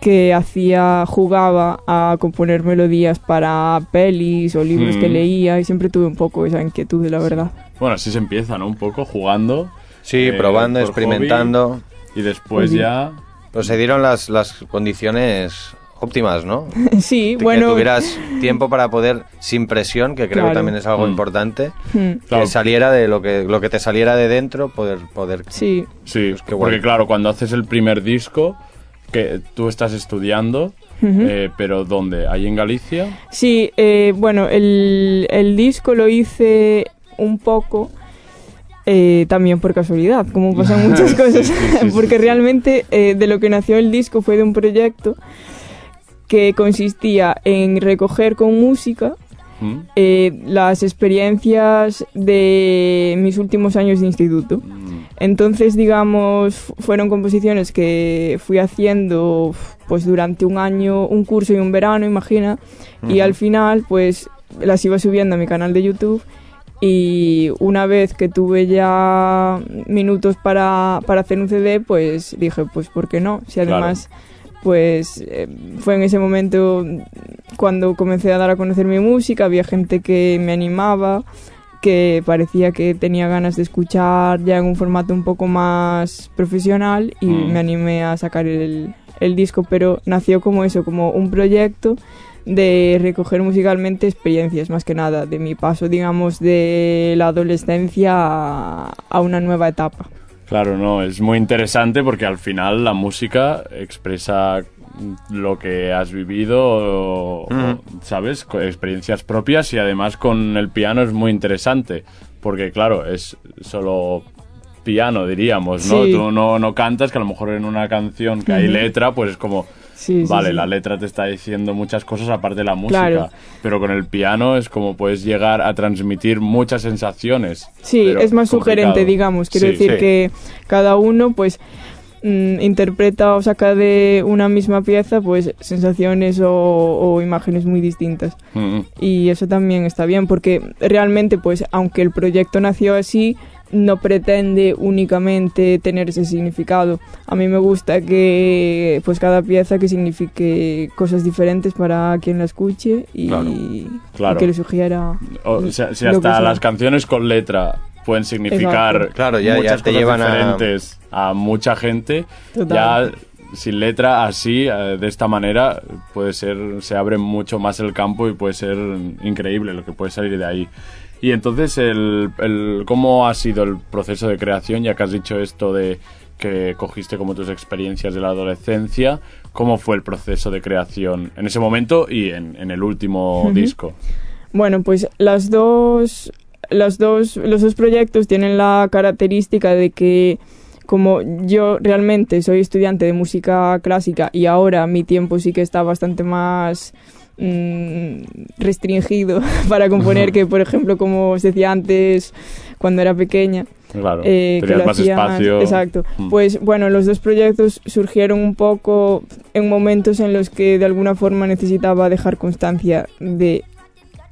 Speaker 5: que hacía jugaba a componer melodías para pelis o libros que
Speaker 3: Mm.
Speaker 5: leía y siempre tuve un poco esa inquietud, la verdad.
Speaker 3: Bueno, así se empieza, ¿no? Un poco jugando
Speaker 4: sí,
Speaker 3: Eh,
Speaker 4: probando, experimentando.
Speaker 3: y después
Speaker 5: Sí.
Speaker 3: ya...
Speaker 4: Pues se dieron las, las condiciones óptimas, ¿no?
Speaker 5: sí,
Speaker 4: De
Speaker 5: bueno,
Speaker 4: Que tuvieras tiempo para poder, sin presión, que creo
Speaker 5: Claro.
Speaker 4: que también es algo
Speaker 3: Mm.
Speaker 4: importante,
Speaker 3: Claro.
Speaker 4: que saliera de lo que, lo que te saliera de dentro, poder... poder
Speaker 5: sí,
Speaker 3: Sí,
Speaker 4: Pues guay.
Speaker 3: porque claro, cuando haces el primer disco, que tú estás estudiando, eh, pero ¿dónde? ¿Ahí en Galicia?
Speaker 5: Sí, eh, bueno, el, el disco lo hice un poco eh, también por casualidad, como pasan muchas cosas,
Speaker 3: sí, sí,
Speaker 5: porque realmente eh, de lo que nació el disco fue de un proyecto que consistía en recoger con música
Speaker 3: ¿Mm?
Speaker 5: eh, las experiencias de mis últimos años de instituto.
Speaker 3: Mm,
Speaker 5: Entonces, digamos, fu- fueron composiciones que fui haciendo pues durante un año, un curso y un verano, imagina, y al final pues las iba subiendo a mi canal de YouTube y una vez que tuve ya minutos para, para hacer un CD, pues dije, pues ¿por qué no? Si
Speaker 3: Claro.
Speaker 5: además pues eh, fue en ese momento cuando comencé a dar a conocer mi música, había gente que me animaba, que parecía que tenía ganas de escuchar ya en un formato un poco más profesional y
Speaker 3: Mm.
Speaker 5: me animé a sacar el, el disco, pero nació como eso, como un proyecto de recoger musicalmente experiencias más que nada, de mi paso, digamos, de la adolescencia a, a una nueva etapa.
Speaker 3: Claro, no, es muy interesante porque al final la música expresa lo que has vivido, o- o, ¿sabes? Experiencias propias y además con el piano es muy interesante porque, claro, es solo piano, diríamos, ¿no?
Speaker 5: Sí.
Speaker 3: Tú no, no cantas, que a lo mejor en una canción que hay letra, pues es como,
Speaker 5: Sí,
Speaker 3: vale,
Speaker 5: sí.
Speaker 3: la letra te está diciendo muchas cosas aparte de la música,
Speaker 5: Claro.
Speaker 3: pero con el piano es como puedes llegar a transmitir muchas sensaciones.
Speaker 5: Sí, es más sugerente, digamos. Quiero decir que cada uno, pues, mm, interpreta o saca de una misma pieza, pues, sensaciones o, o imágenes muy distintas.
Speaker 3: Mm,
Speaker 5: Y eso también está bien, porque realmente, pues, aunque el proyecto nació así, no pretende únicamente tener ese significado. A mí me gusta que, pues, cada pieza que signifique cosas diferentes para quien la escuche y,
Speaker 3: Claro,
Speaker 5: y que le sugiera
Speaker 3: O sea, si hasta
Speaker 5: sea.
Speaker 3: las canciones con letra pueden significar
Speaker 5: Exacto.
Speaker 4: Claro, ya- ya
Speaker 3: muchas
Speaker 4: te
Speaker 3: cosas
Speaker 4: llevan
Speaker 3: diferentes a... mucha gente,
Speaker 5: Total.
Speaker 3: ya sin letra así, eh, de esta manera, puede ser, se abre mucho más el campo y puede ser increíble lo que puede salir de ahí. Y entonces, el, el- ¿cómo ha sido el proceso de creación? Ya que has dicho esto de que cogiste como tus experiencias de la adolescencia, ¿cómo fue el proceso de creación en ese momento y en, en el último disco?
Speaker 5: Bueno, pues las dos, las dos, los dos proyectos tienen la característica de que como yo realmente soy estudiante de música clásica y ahora mi tiempo sí que está bastante más mm, restringido para componer que, por ejemplo, como os decía antes, cuando era pequeña.
Speaker 3: Claro,
Speaker 5: eh, que
Speaker 3: tenías
Speaker 5: lo
Speaker 3: más
Speaker 5: hacía
Speaker 3: espacio.
Speaker 5: Exacto.
Speaker 3: Mm.
Speaker 5: Pues bueno, los dos proyectos surgieron un poco en momentos en los que de alguna forma necesitaba dejar constancia de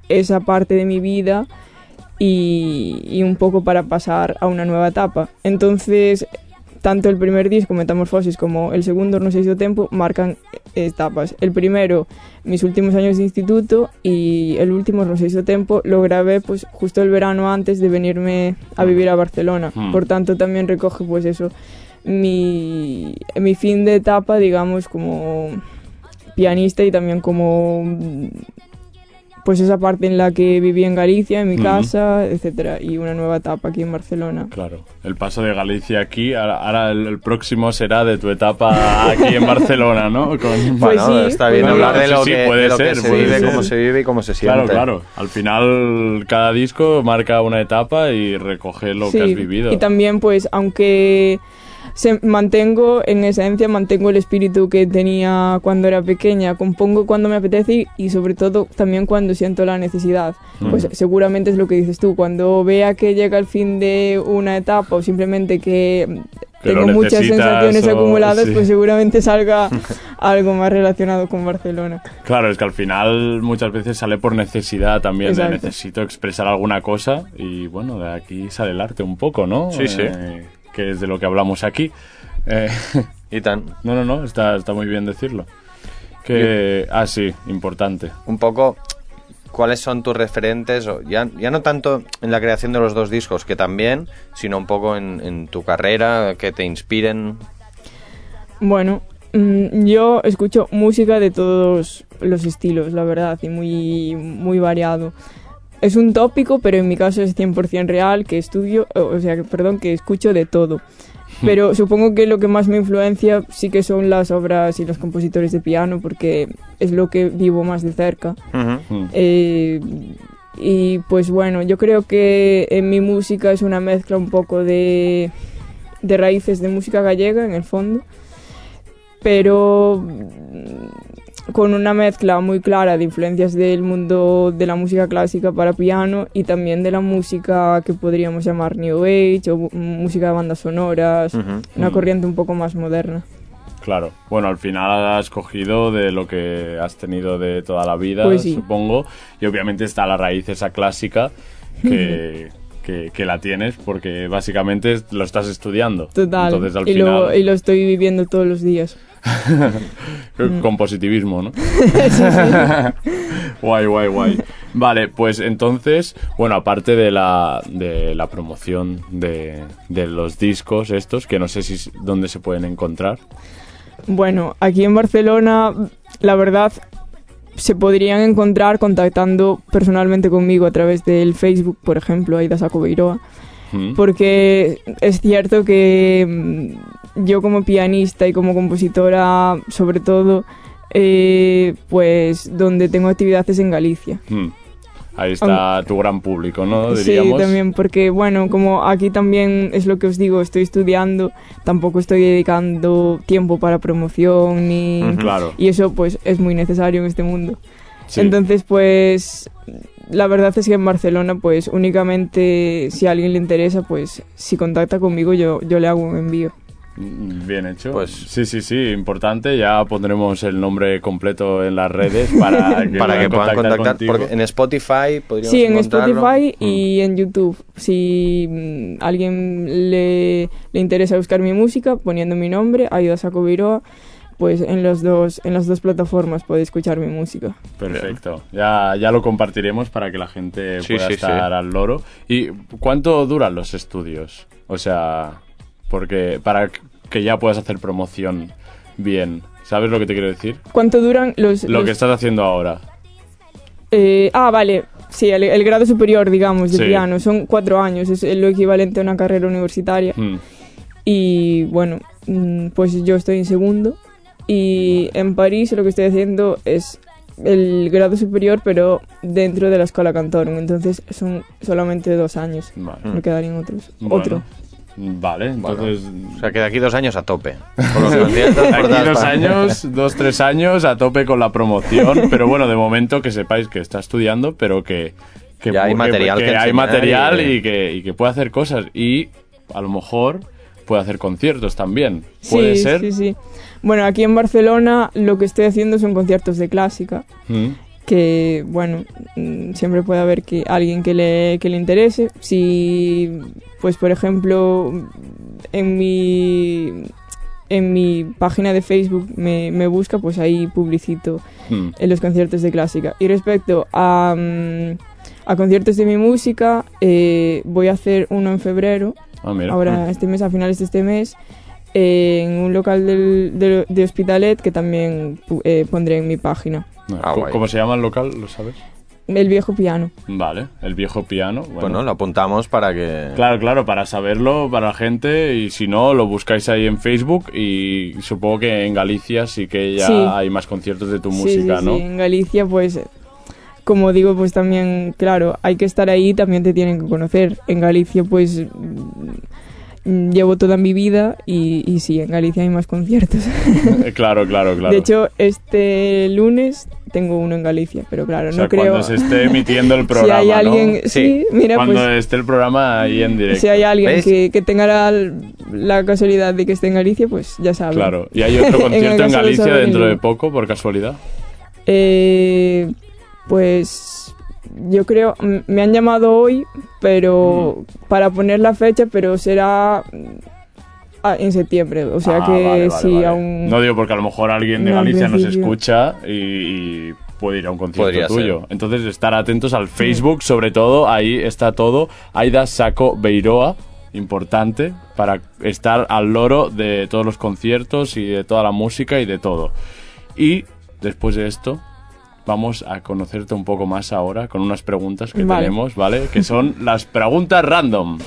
Speaker 5: esa parte de mi vida y, y un poco para pasar a una nueva etapa. Entonces, tanto el primer disco, Metamorfosis, como el segundo, No sei do tempo, marcan etapas. El primero, mis últimos años de instituto, y el último, No sei do tempo, lo grabé pues justo el verano antes de venirme a vivir a Barcelona.
Speaker 3: Mm.
Speaker 5: Por tanto, también recoge pues eso, mi, mi fin de etapa, digamos, como pianista y también como pues esa parte en la que viví en Galicia, en mi casa, etcétera, y una nueva etapa aquí en Barcelona.
Speaker 3: Claro, el paso de Galicia aquí, ahora, ahora el, el próximo será de tu etapa aquí en Barcelona, ¿no? Con-
Speaker 5: Pues
Speaker 4: bueno,
Speaker 5: sí,
Speaker 4: está bien hablar de lo,
Speaker 3: sí,
Speaker 4: que,
Speaker 3: puede
Speaker 4: de lo que
Speaker 3: ser,
Speaker 4: se
Speaker 3: puede
Speaker 4: vive,
Speaker 3: ser.
Speaker 4: cómo se vive y cómo se siente.
Speaker 3: Claro, claro. Al final, cada disco marca una etapa y recoge lo
Speaker 5: Sí,
Speaker 3: que has vivido.
Speaker 5: Y también, pues, aunque se mantengo, en esencia, mantengo el espíritu que tenía cuando era pequeña. Compongo cuando me apetece y, y sobre todo también cuando siento la necesidad. Pues seguramente es lo que dices tú. Cuando vea que llega el fin de una etapa o simplemente que tengo muchas sensaciones
Speaker 3: o-
Speaker 5: acumuladas,
Speaker 3: sí.
Speaker 5: pues seguramente salga algo más relacionado con Barcelona.
Speaker 3: Claro, es que al final muchas veces sale por necesidad también, de necesito expresar alguna cosa y bueno, de aquí sale el arte un poco, ¿no?
Speaker 4: Sí, sí.
Speaker 3: Eh, que es de lo que hablamos aquí. Eh,
Speaker 4: Y tan.
Speaker 3: no, no, no, está, está muy bien decirlo. Que, ah, sí, importante.
Speaker 4: un poco cuáles son tus referentes, ya, ya no tanto en la creación de los dos discos, que también, sino un poco en, en tu carrera, que te inspiren.
Speaker 5: Bueno, mm, yo escucho música de todos los estilos, la verdad, y muy, muy variado. Es un tópico, pero en mi caso es 100% real, que estudio, o sea, perdón, que escucho de todo. Pero supongo que lo que más me influencia sí que son las obras y los compositores de piano, porque es lo que vivo más de cerca.
Speaker 3: Mm.
Speaker 5: Eh, y pues bueno, yo creo que en mi música es una mezcla un poco de, de raíces de música gallega en el fondo, pero con una mezcla muy clara de influencias del mundo de la música clásica para piano y también de la música que podríamos llamar New Age o mm, música de bandas sonoras, una corriente un poco más moderna.
Speaker 3: Claro. Bueno, al final has cogido de lo que has tenido de toda la vida,
Speaker 5: Pues sí.
Speaker 3: supongo. Y obviamente está la raíz esa clásica que, que, que la tienes porque básicamente lo estás estudiando.
Speaker 5: Total.
Speaker 3: Entonces al
Speaker 5: y, lo,
Speaker 3: final...
Speaker 5: y lo estoy viviendo todos los días.
Speaker 3: Con positivismo, ¿no? guay, guay, guay. Vale, pues entonces, bueno, aparte de la, de la promoción de, de los discos estos, que no sé si dónde se pueden encontrar.
Speaker 5: Bueno, aquí en Barcelona, la verdad, se podrían encontrar contactando personalmente conmigo a través del Facebook, por ejemplo, Aida Saco Beiroa,
Speaker 3: Mm.
Speaker 5: porque es cierto que mm, yo como pianista y como compositora, sobre todo, eh, pues donde tengo actividades en Galicia.
Speaker 3: Mm. Ahí está tu gran público, ¿no? Diríamos.
Speaker 5: Sí, también, porque bueno, como aquí también es lo que os digo, estoy estudiando, tampoco estoy dedicando tiempo para promoción ni...
Speaker 3: Claro.
Speaker 5: Y eso pues es muy necesario en este mundo.
Speaker 3: Sí.
Speaker 5: Entonces pues la verdad es que en Barcelona pues únicamente si a alguien le interesa pues si contacta conmigo yo, yo le hago un envío.
Speaker 3: Mm, Bien hecho.
Speaker 4: Pues-
Speaker 3: sí, sí, sí, importante. Ya pondremos el nombre completo en las redes para que,
Speaker 4: Para que puedan contactar, porque en Spotify podríamos
Speaker 5: Sí, en. Spotify y en YouTube. Si mm, alguien le, le interesa buscar mi música, poniendo mi nombre, Aida Saco Viroa, pues en, los dos, en las dos plataformas puede escuchar mi música.
Speaker 3: Perfecto. Ya, ya lo compartiremos para que la gente
Speaker 4: Sí,
Speaker 3: pueda
Speaker 4: sí,
Speaker 3: estar
Speaker 4: sí.
Speaker 3: al loro. ¿Y cuánto duran los estudios? O sea, porque para que ya puedas hacer promoción bien. ¿Sabes lo que te quiero decir?
Speaker 5: ¿Cuánto duran los...?
Speaker 3: Lo
Speaker 5: los-
Speaker 3: que estás haciendo ahora.
Speaker 5: eh, ah, vale. Sí, el, el grado superior, digamos, de
Speaker 3: Sí.
Speaker 5: piano. Son cuatro años, es lo equivalente a una carrera universitaria.
Speaker 3: Mm.
Speaker 5: Y bueno, mm, pues yo estoy en segundo. Y en París lo que estoy haciendo es el grado superior, pero dentro de la escuela Cantorum. Entonces son solamente dos años.
Speaker 3: Vale.
Speaker 5: Me quedarían otros.
Speaker 3: Bueno,
Speaker 5: Otro.
Speaker 3: Vale,
Speaker 4: Bueno,
Speaker 3: entonces...
Speaker 4: o sea que de aquí dos años a tope. Con los conciertos por
Speaker 3: Aquí dos años, dos, tres años a tope con la promoción, pero bueno, de momento que sepáis que está estudiando, pero que, que,
Speaker 4: Ya hay
Speaker 3: que-
Speaker 4: material
Speaker 3: que
Speaker 4: que
Speaker 3: hay material
Speaker 4: y-
Speaker 3: y que, y que puede hacer cosas y a lo mejor puede hacer conciertos también. Puede
Speaker 5: sí,
Speaker 3: ser.
Speaker 5: sí, sí. Bueno, aquí en Barcelona lo que estoy haciendo son conciertos de clásica.
Speaker 3: Mm,
Speaker 5: que bueno mm, siempre puede haber que alguien que le, que le interese. Si pues por ejemplo en mi en mi página de Facebook me, me busca pues ahí publicito
Speaker 3: mm.
Speaker 5: en los conciertos de clásica. Y respecto a, mm, a conciertos de mi música eh, voy a hacer uno en febrero.
Speaker 3: Ah,
Speaker 5: ahora este mes a finales de este mes eh, en un local del, de, de Hospitalet que también eh, pondré en mi página
Speaker 4: Ah,
Speaker 3: ¿Cómo-. ¿Cómo se llama el local? ¿Lo sabes?
Speaker 5: el viejo piano
Speaker 3: Vale, el viejo piano. Bueno,
Speaker 4: Bueno, lo apuntamos para que...
Speaker 3: Claro, claro, para saberlo, para la gente, y si no, lo buscáis ahí en Facebook y supongo que en Galicia sí que ya
Speaker 5: Sí.
Speaker 3: hay más conciertos de tu
Speaker 5: Sí,
Speaker 3: música,
Speaker 5: sí,
Speaker 3: ¿no?
Speaker 5: sí. En Galicia, pues, como digo, pues también, claro, hay que estar ahí, también te tienen que conocer. En Galicia, pues, llevo toda mi vida y, y sí, en Galicia hay más conciertos.
Speaker 3: claro, claro, claro.
Speaker 5: De hecho, este lunes tengo uno en Galicia, pero claro,
Speaker 3: o sea,
Speaker 5: no creo...
Speaker 3: cuando se esté emitiendo el
Speaker 5: si
Speaker 3: programa,
Speaker 5: hay
Speaker 3: ¿no?
Speaker 5: alguien, sí,
Speaker 4: Sí.
Speaker 5: mira,
Speaker 3: Cuando
Speaker 5: pues...
Speaker 3: esté el programa ahí en directo.
Speaker 5: Si hay alguien que, que tenga la, la casualidad de que esté en Galicia, pues ya saben.
Speaker 3: Claro. ¿Y hay otro
Speaker 5: En
Speaker 3: concierto en,
Speaker 5: de
Speaker 3: Galicia dentro de poco, por casualidad?
Speaker 5: Eh, pues yo creo, me han llamado hoy, pero para poner la fecha, pero será mm, en septiembre, o sea
Speaker 3: Ah,
Speaker 5: que
Speaker 3: vale, vale,
Speaker 5: sí,
Speaker 3: vale.
Speaker 5: aún...
Speaker 3: No digo porque a lo mejor alguien de
Speaker 5: No,
Speaker 3: Galicia nos escucha y, y puede ir a un concierto
Speaker 4: Podría
Speaker 3: tuyo.
Speaker 4: ser.
Speaker 3: Entonces, estar atentos al Facebook, sobre todo, ahí está todo. Aida Saco Beiroa, importante, para estar al loro de todos los conciertos y de toda la música y de todo. Y después de esto, vamos a conocerte un poco más ahora con unas preguntas que
Speaker 5: Vale.
Speaker 3: tenemos, ¿vale? Que son las preguntas random.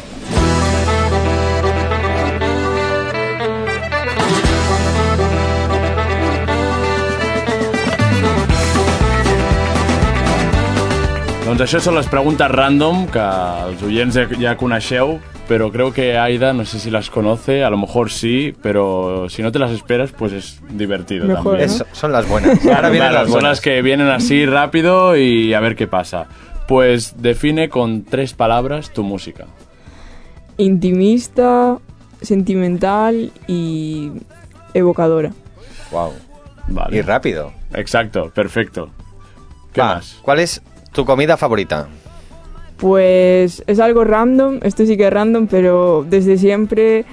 Speaker 3: Doncs això són les preguntes random que els oients ja, ja coneixeu, pero creo que Aida, no sé si las conoce, a lo mejor sí, pero si no te las esperas, pues es divertido
Speaker 5: Mejor,
Speaker 3: también.
Speaker 5: ¿no?
Speaker 4: Es- son las buenas. Ahora vienen
Speaker 3: Claro,
Speaker 4: las
Speaker 3: son
Speaker 4: buenas.
Speaker 3: las que vienen así rápido y a ver qué pasa. Pues define con tres palabras tu música.
Speaker 5: Intimista, sentimental y evocadora.
Speaker 4: Wow.
Speaker 3: Vale.
Speaker 4: Y rápido.
Speaker 3: Exacto, perfecto. ¿Qué
Speaker 4: Va,
Speaker 3: más?
Speaker 4: ¿Cuál es tu comida favorita?
Speaker 5: Pues es algo random, esto sí que es random, pero desde siempre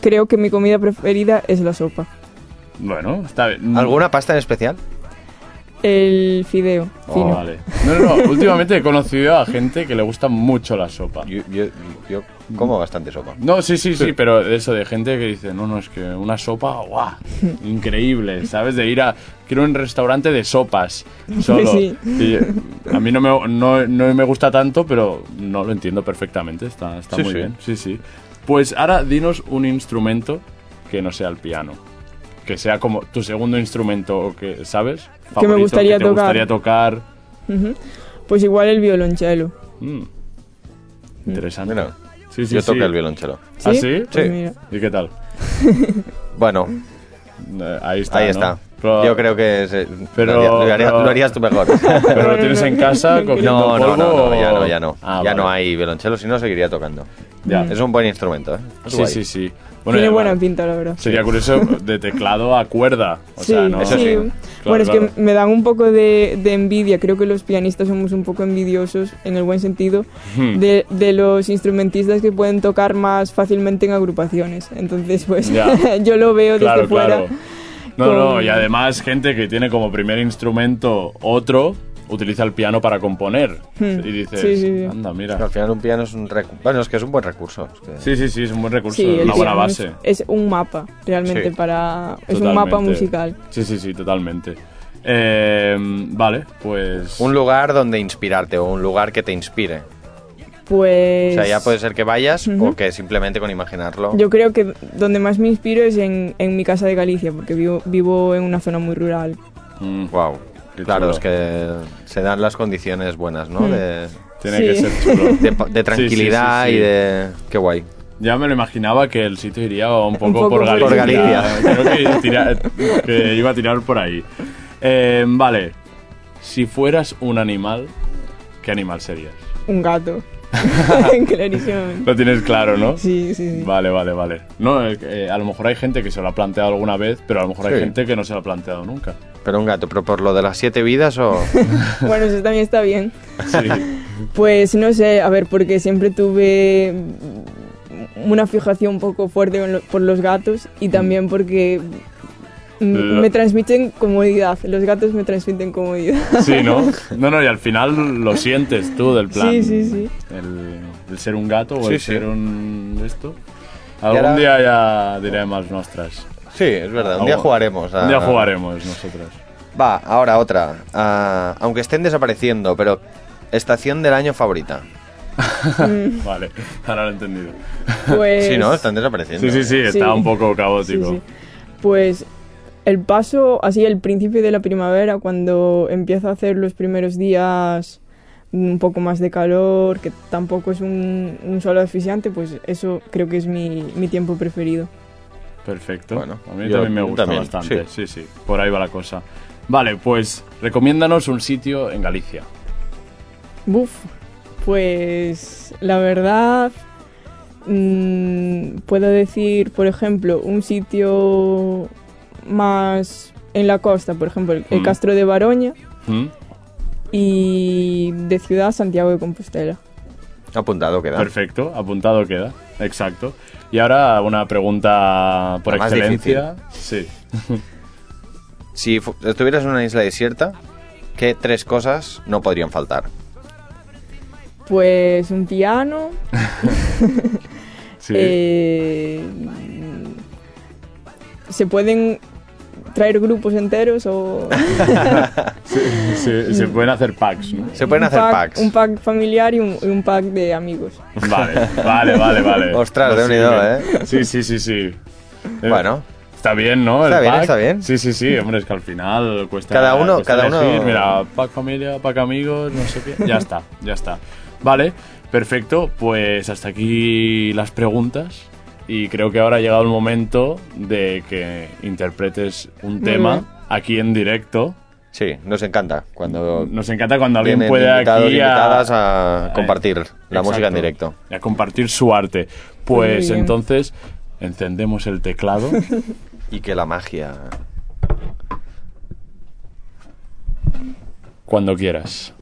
Speaker 5: creo que mi comida preferida es la sopa.
Speaker 3: Bueno, está bien.
Speaker 4: ¿Alguna pasta en especial?
Speaker 5: El fideo,
Speaker 4: Oh,
Speaker 5: fino.
Speaker 3: Vale. No, no, no. Últimamente he conocido a gente que le gusta mucho la sopa.
Speaker 4: Yo, yo, yo como bastante sopa.
Speaker 3: No, sí, sí, sí, pero eso de gente que dice, no, no, es que una sopa, guau, increíble, ¿sabes? De ir a, quiero un restaurante de sopas, solo.
Speaker 5: Sí.
Speaker 3: Y a mí no me, no, no me gusta tanto, pero no lo entiendo perfectamente, está, está
Speaker 4: Sí,
Speaker 3: muy
Speaker 4: sí.
Speaker 3: bien, sí, sí. Pues ahora dinos un instrumento que no sea el piano. Que sea como tu segundo instrumento, o que, ¿sabes?
Speaker 5: Que me gustaría
Speaker 3: que te
Speaker 5: tocar.
Speaker 3: gustaría tocar.
Speaker 5: Pues igual el violonchelo.
Speaker 3: Mm. Interesante.
Speaker 4: Mira,
Speaker 3: sí, sí,
Speaker 4: yo
Speaker 3: sí.
Speaker 4: toco el violonchelo.
Speaker 3: ¿Ah, sí?
Speaker 5: Pues
Speaker 4: Sí.
Speaker 5: mira.
Speaker 3: ¿Y qué tal?
Speaker 4: Bueno,
Speaker 3: Eh, Ahí está.
Speaker 4: ahí
Speaker 3: ¿no?
Speaker 4: está.
Speaker 3: Pero-
Speaker 4: Yo creo que se-
Speaker 3: Pero-
Speaker 4: lo, haría- lo haría-
Speaker 3: pero-
Speaker 4: lo harías tú mejor.
Speaker 3: ¿Pero lo tienes en casa cogiendo
Speaker 4: No, no,
Speaker 3: polvo
Speaker 4: no, no, ya no, ya no.
Speaker 3: Ah,
Speaker 4: ya
Speaker 3: vale.
Speaker 4: no hay violonchelo, si no seguiría tocando.
Speaker 3: Ya.
Speaker 4: Es un buen instrumento, ¿eh?
Speaker 3: Sí,
Speaker 4: guay.
Speaker 3: sí, sí.
Speaker 5: Tiene buena pinta, la verdad.
Speaker 3: Sería curioso de teclado a cuerda. O
Speaker 5: sí,
Speaker 3: sea, ¿no?
Speaker 4: Eso
Speaker 5: sí. bueno,
Speaker 3: Claro,
Speaker 5: es
Speaker 3: claro.
Speaker 5: que me dan un poco de, de envidia. Creo que los pianistas somos un poco envidiosos, en el buen sentido,
Speaker 3: Hmm.
Speaker 5: de, de los instrumentistas que pueden tocar más fácilmente en agrupaciones. Entonces, pues, yo lo veo desde
Speaker 3: Claro,
Speaker 5: fuera.
Speaker 3: No, no, y además gente que tiene como primer instrumento otro, utiliza el piano para componer.
Speaker 5: Hmm.
Speaker 3: Y dices,
Speaker 5: Sí, sí, sí.
Speaker 3: anda,
Speaker 4: Al
Speaker 3: mira.
Speaker 4: final un piano es un recurso. Bueno, es que es un buen recurso. es que-
Speaker 3: Sí, sí, sí, es un buen recurso, una buena base.
Speaker 5: Es, es un mapa, realmente,
Speaker 4: Sí.
Speaker 5: para... Es un mapa musical.
Speaker 3: Sí, sí, sí, totalmente. Eh, vale, pues...
Speaker 4: Un lugar donde inspirarte o un lugar que te inspire.
Speaker 5: Pues...
Speaker 4: O sea, ya puede ser que vayas o que simplemente con imaginarlo.
Speaker 5: Yo creo que donde más me inspiro es en, en mi casa de Galicia, porque vivo, vivo en una zona muy rural.
Speaker 3: Mm,
Speaker 4: Wow.
Speaker 3: Qué
Speaker 4: Claro,
Speaker 3: chulo.
Speaker 4: es que se dan las condiciones buenas, ¿no?
Speaker 5: Hmm.
Speaker 4: De,
Speaker 3: Tiene
Speaker 5: Sí.
Speaker 3: que ser chulo.
Speaker 4: de, pa- de tranquilidad
Speaker 3: Sí, sí, sí, sí.
Speaker 4: y de... Qué guay.
Speaker 3: Ya me lo imaginaba que el sitio iría un poco,
Speaker 5: poco
Speaker 3: por
Speaker 5: por
Speaker 3: Galicia.
Speaker 4: Galicia.
Speaker 3: Creo que, tira- que iba a tirar por ahí. Eh, vale, si fueras un animal, ¿qué animal serías?
Speaker 5: Un gato. Clarísimamente.
Speaker 3: Lo tienes claro, ¿no?
Speaker 5: Sí, sí, sí.
Speaker 3: Vale, vale, vale. No, eh, eh, a lo mejor hay gente que se lo ha planteado alguna vez, pero a lo mejor hay gente que no se lo ha planteado nunca.
Speaker 4: Pero un gato, pero por lo de las siete vidas o...
Speaker 5: Bueno, eso también está bien.
Speaker 3: Sí.
Speaker 5: Pues no sé, a ver, porque siempre tuve una fijación un poco fuerte por los gatos y también porque me transmiten comodidad. Los gatos me transmiten comodidad.
Speaker 3: Sí, ¿no? No, no, y al final lo sientes tú del plan.
Speaker 5: Sí, sí, sí.
Speaker 3: El, el ser un gato o
Speaker 4: Sí,
Speaker 3: el
Speaker 4: sí.
Speaker 3: ser un... esto. Algún
Speaker 4: ahora-
Speaker 3: día ya diremos nuestras.
Speaker 4: Sí, es verdad. Un día jugaremos. a-
Speaker 3: Un día jugaremos nosotros.
Speaker 4: Va, ahora otra. Ah, aunque estén desapareciendo, pero estación del año favorita.
Speaker 3: Vale, ahora lo he entendido.
Speaker 5: Pues,
Speaker 4: Sí, ¿no? Están desapareciendo.
Speaker 3: Sí, sí, sí,
Speaker 5: Sí.
Speaker 3: está un poco
Speaker 5: sí,
Speaker 3: caótico.
Speaker 5: sí. Pues el paso, así el principio de la primavera, cuando empieza a hacer los primeros días un poco más de calor, que tampoco es un, un sol asfixiante, pues eso creo que es mi, mi tiempo preferido.
Speaker 3: Perfecto.
Speaker 4: Bueno,
Speaker 3: a mí
Speaker 4: yo
Speaker 3: también me gusta
Speaker 4: también,
Speaker 3: bastante. Sí. sí, por ahí va la cosa. Vale, pues recomiéndanos un sitio en Galicia.
Speaker 5: Buf, pues la verdad mm, puedo decir, por ejemplo, un sitio más en la costa, por ejemplo, el, el
Speaker 3: Mm.
Speaker 5: Castro de Baroña
Speaker 3: ¿Mm?
Speaker 5: y de ciudad Santiago de Compostela.
Speaker 4: Apuntado queda.
Speaker 3: Perfecto, apuntado queda. Exacto. Y ahora una pregunta por
Speaker 4: La
Speaker 3: excelencia. Sí.
Speaker 4: Si estuvieras en una isla desierta, ¿qué tres cosas no podrían faltar?
Speaker 5: Pues un piano,
Speaker 3: sí.
Speaker 5: eh, se pueden traer grupos enteros o
Speaker 3: Sí, se pueden hacer packs, ¿no?
Speaker 4: Se pueden
Speaker 5: un
Speaker 4: hacer
Speaker 5: pack-
Speaker 4: packs.
Speaker 5: Un pack familiar y un, y un pack de amigos.
Speaker 3: Vale, vale, vale, vale.
Speaker 4: Ostras,
Speaker 3: Pues
Speaker 4: de unido. ¿eh?
Speaker 3: Sí, sí, sí, sí. Eh,
Speaker 4: Bueno,
Speaker 3: Está bien, ¿no? El
Speaker 4: Está bien,
Speaker 3: pack.
Speaker 4: está bien.
Speaker 3: Sí, sí, sí. Hombre, es que al final cuesta.
Speaker 4: Cada uno-
Speaker 3: cuesta
Speaker 4: cada uno-.
Speaker 3: Mira, pack familia, pack amigos, no sé qué. Ya está, ya está. Vale, perfecto. Pues hasta aquí las preguntas. Y creo que ahora ha llegado el momento de que interpretes un tema
Speaker 5: bien.
Speaker 3: aquí en directo.
Speaker 4: sí, nos encanta cuando
Speaker 3: Nos encanta cuando alguien puede aquí
Speaker 4: invitadas
Speaker 3: a,
Speaker 4: a compartir la
Speaker 3: Exacto.
Speaker 4: música en directo.
Speaker 3: Y a compartir su arte. Pues entonces encendemos el teclado.
Speaker 4: Y que la magia...
Speaker 3: Cuando quieras.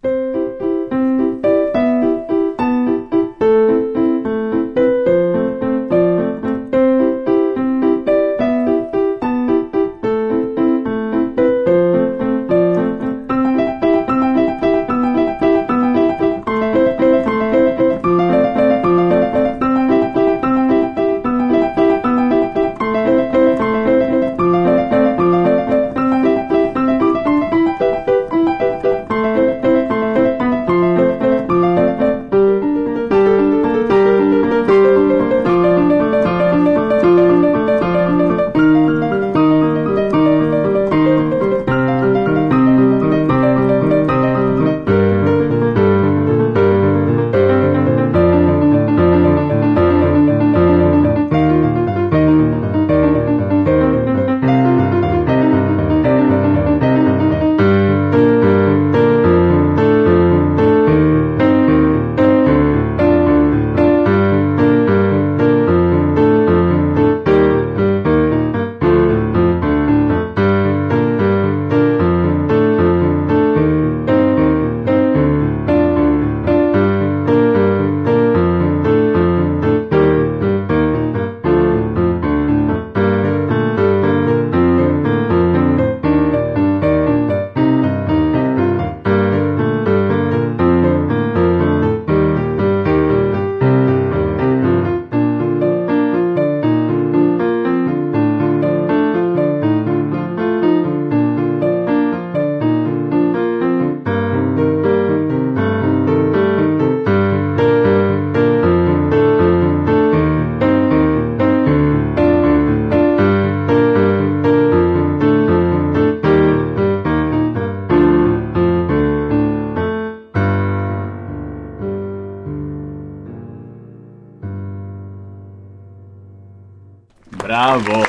Speaker 3: Bravo,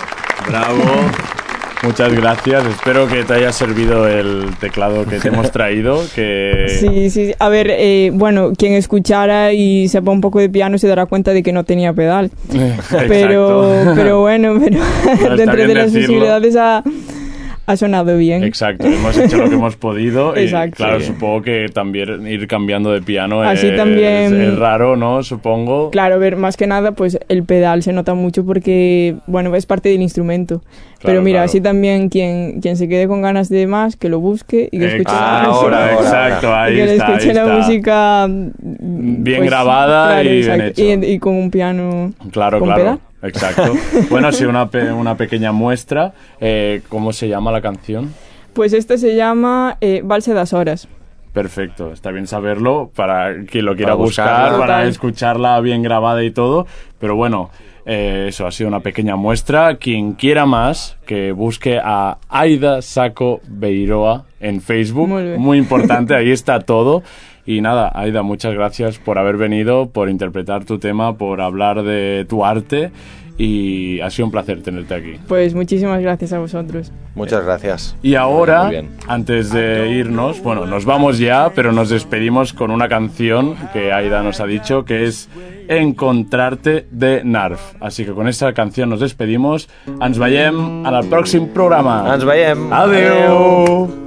Speaker 3: bravo. Muchas gracias. Espero que te haya servido el teclado que te hemos traído. Que...
Speaker 5: Sí, sí. A ver, eh, bueno, quien escuchara y sepa un poco de piano se dará cuenta de que no tenía pedal. Pero,
Speaker 3: Exacto.
Speaker 5: pero bueno, pero dentro de las
Speaker 3: decirlo.
Speaker 5: posibilidades ha, ha sonado bien.
Speaker 3: Exacto, hemos hecho lo que hemos podido y
Speaker 5: Exacto.
Speaker 3: claro, supongo que también ir cambiando de piano
Speaker 5: Así
Speaker 3: es,
Speaker 5: también-
Speaker 3: es raro, ¿no? Supongo.
Speaker 5: Claro, a ver, más que nada, pues el pedal se nota mucho porque, bueno, es parte del instrumento. Pero mira,
Speaker 3: claro.
Speaker 5: así también quien, quien se quede con ganas de más, que lo busque y que escuche la
Speaker 3: Exacto,
Speaker 5: música.
Speaker 4: ahora, ahora,
Speaker 3: exacto,
Speaker 5: y
Speaker 3: ahí
Speaker 5: que le
Speaker 3: está,
Speaker 5: escuche
Speaker 3: ahí
Speaker 5: la
Speaker 3: está.
Speaker 5: música
Speaker 3: Bien
Speaker 5: pues,
Speaker 3: grabada
Speaker 5: claro,
Speaker 3: y bien hecho.
Speaker 5: Y, y con un piano
Speaker 3: Claro,
Speaker 5: con
Speaker 3: claro.
Speaker 5: pedal.
Speaker 3: Exacto. Bueno, sí, una, pe- una pequeña muestra. Eh, ¿Cómo se llama la canción?
Speaker 5: Pues este se llama eh, Valse das Horas.
Speaker 3: Perfecto, está bien saberlo para quien lo quiera
Speaker 4: Para
Speaker 3: buscar,
Speaker 4: buscarla.
Speaker 3: para
Speaker 5: Total.
Speaker 3: escucharla bien grabada y todo. Pero bueno, eh, eso ha sido una pequeña muestra. Quien quiera más, que busque a Aida Saco Beiroa en Facebook.
Speaker 5: Muy.
Speaker 3: Muy importante, ahí está todo. Y nada, Aida, muchas gracias por haber venido, por interpretar tu tema, por hablar de tu arte. Y ha sido un placer tenerte aquí.
Speaker 5: Pues muchísimas gracias a vosotros.
Speaker 4: Muchas gracias.
Speaker 3: Y ahora, antes de irnos, bueno, nos vamos ya, pero nos despedimos con una canción que Aida nos ha dicho, que es Encontrarte de Narf. Así que con esta canción nos despedimos. Ens veiem al próximo programa.
Speaker 4: Ens veiem.
Speaker 3: Adeu.
Speaker 2: Non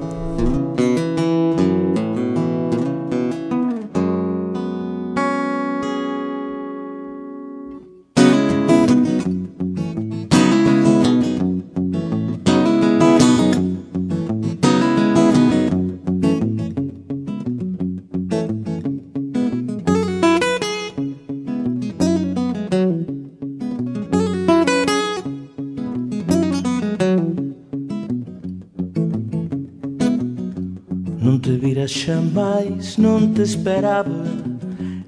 Speaker 2: te esperaba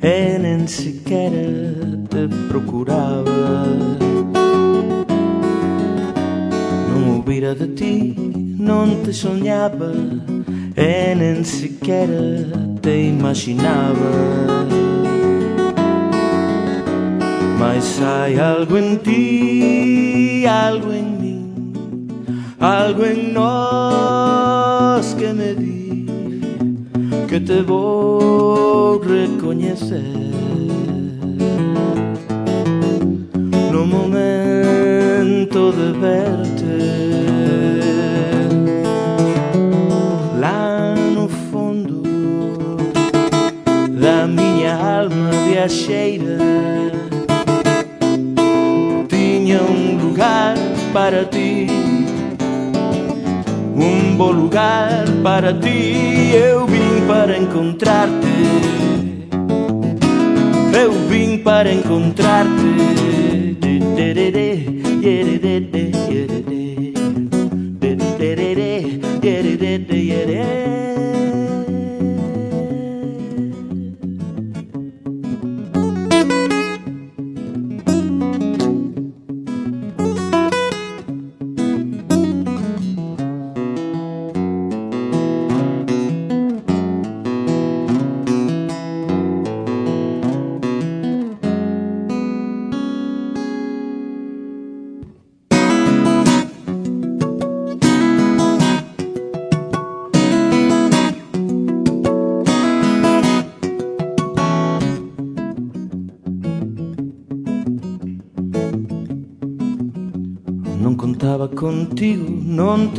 Speaker 2: E nen sequera te procuraba. Non o vira de ti, non te soñaba E nen sequera te imaginaba. Mas hai algo en ti, algo en mí algo en nós que me que te vou recoñecer vim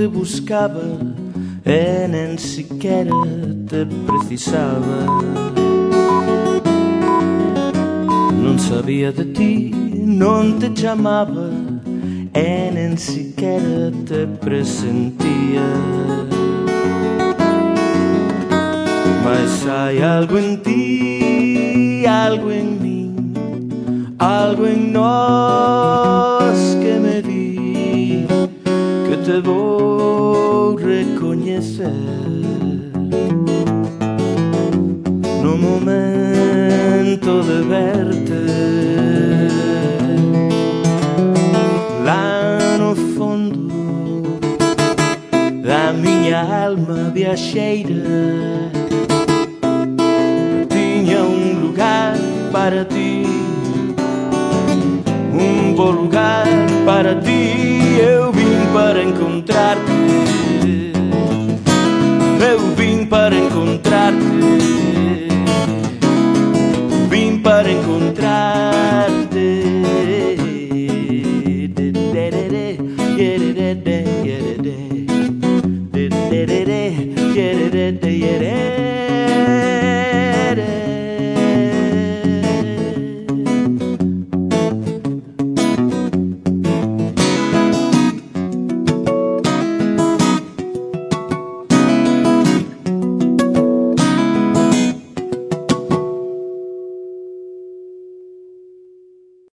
Speaker 2: te buscaba E nen siquiera te precisaba. Non sabía de ti, non te chamaba E nen siquiera te presentía. Mas hai algo en ti, algo en mí algo en nós te vou recoñecer no momento de verte lá no fundo da miña alma viaxeira tiña un lugar para ti un bom lugar para para encontrarte. Eu vim para encontrar-te. Vim para encontrar-te.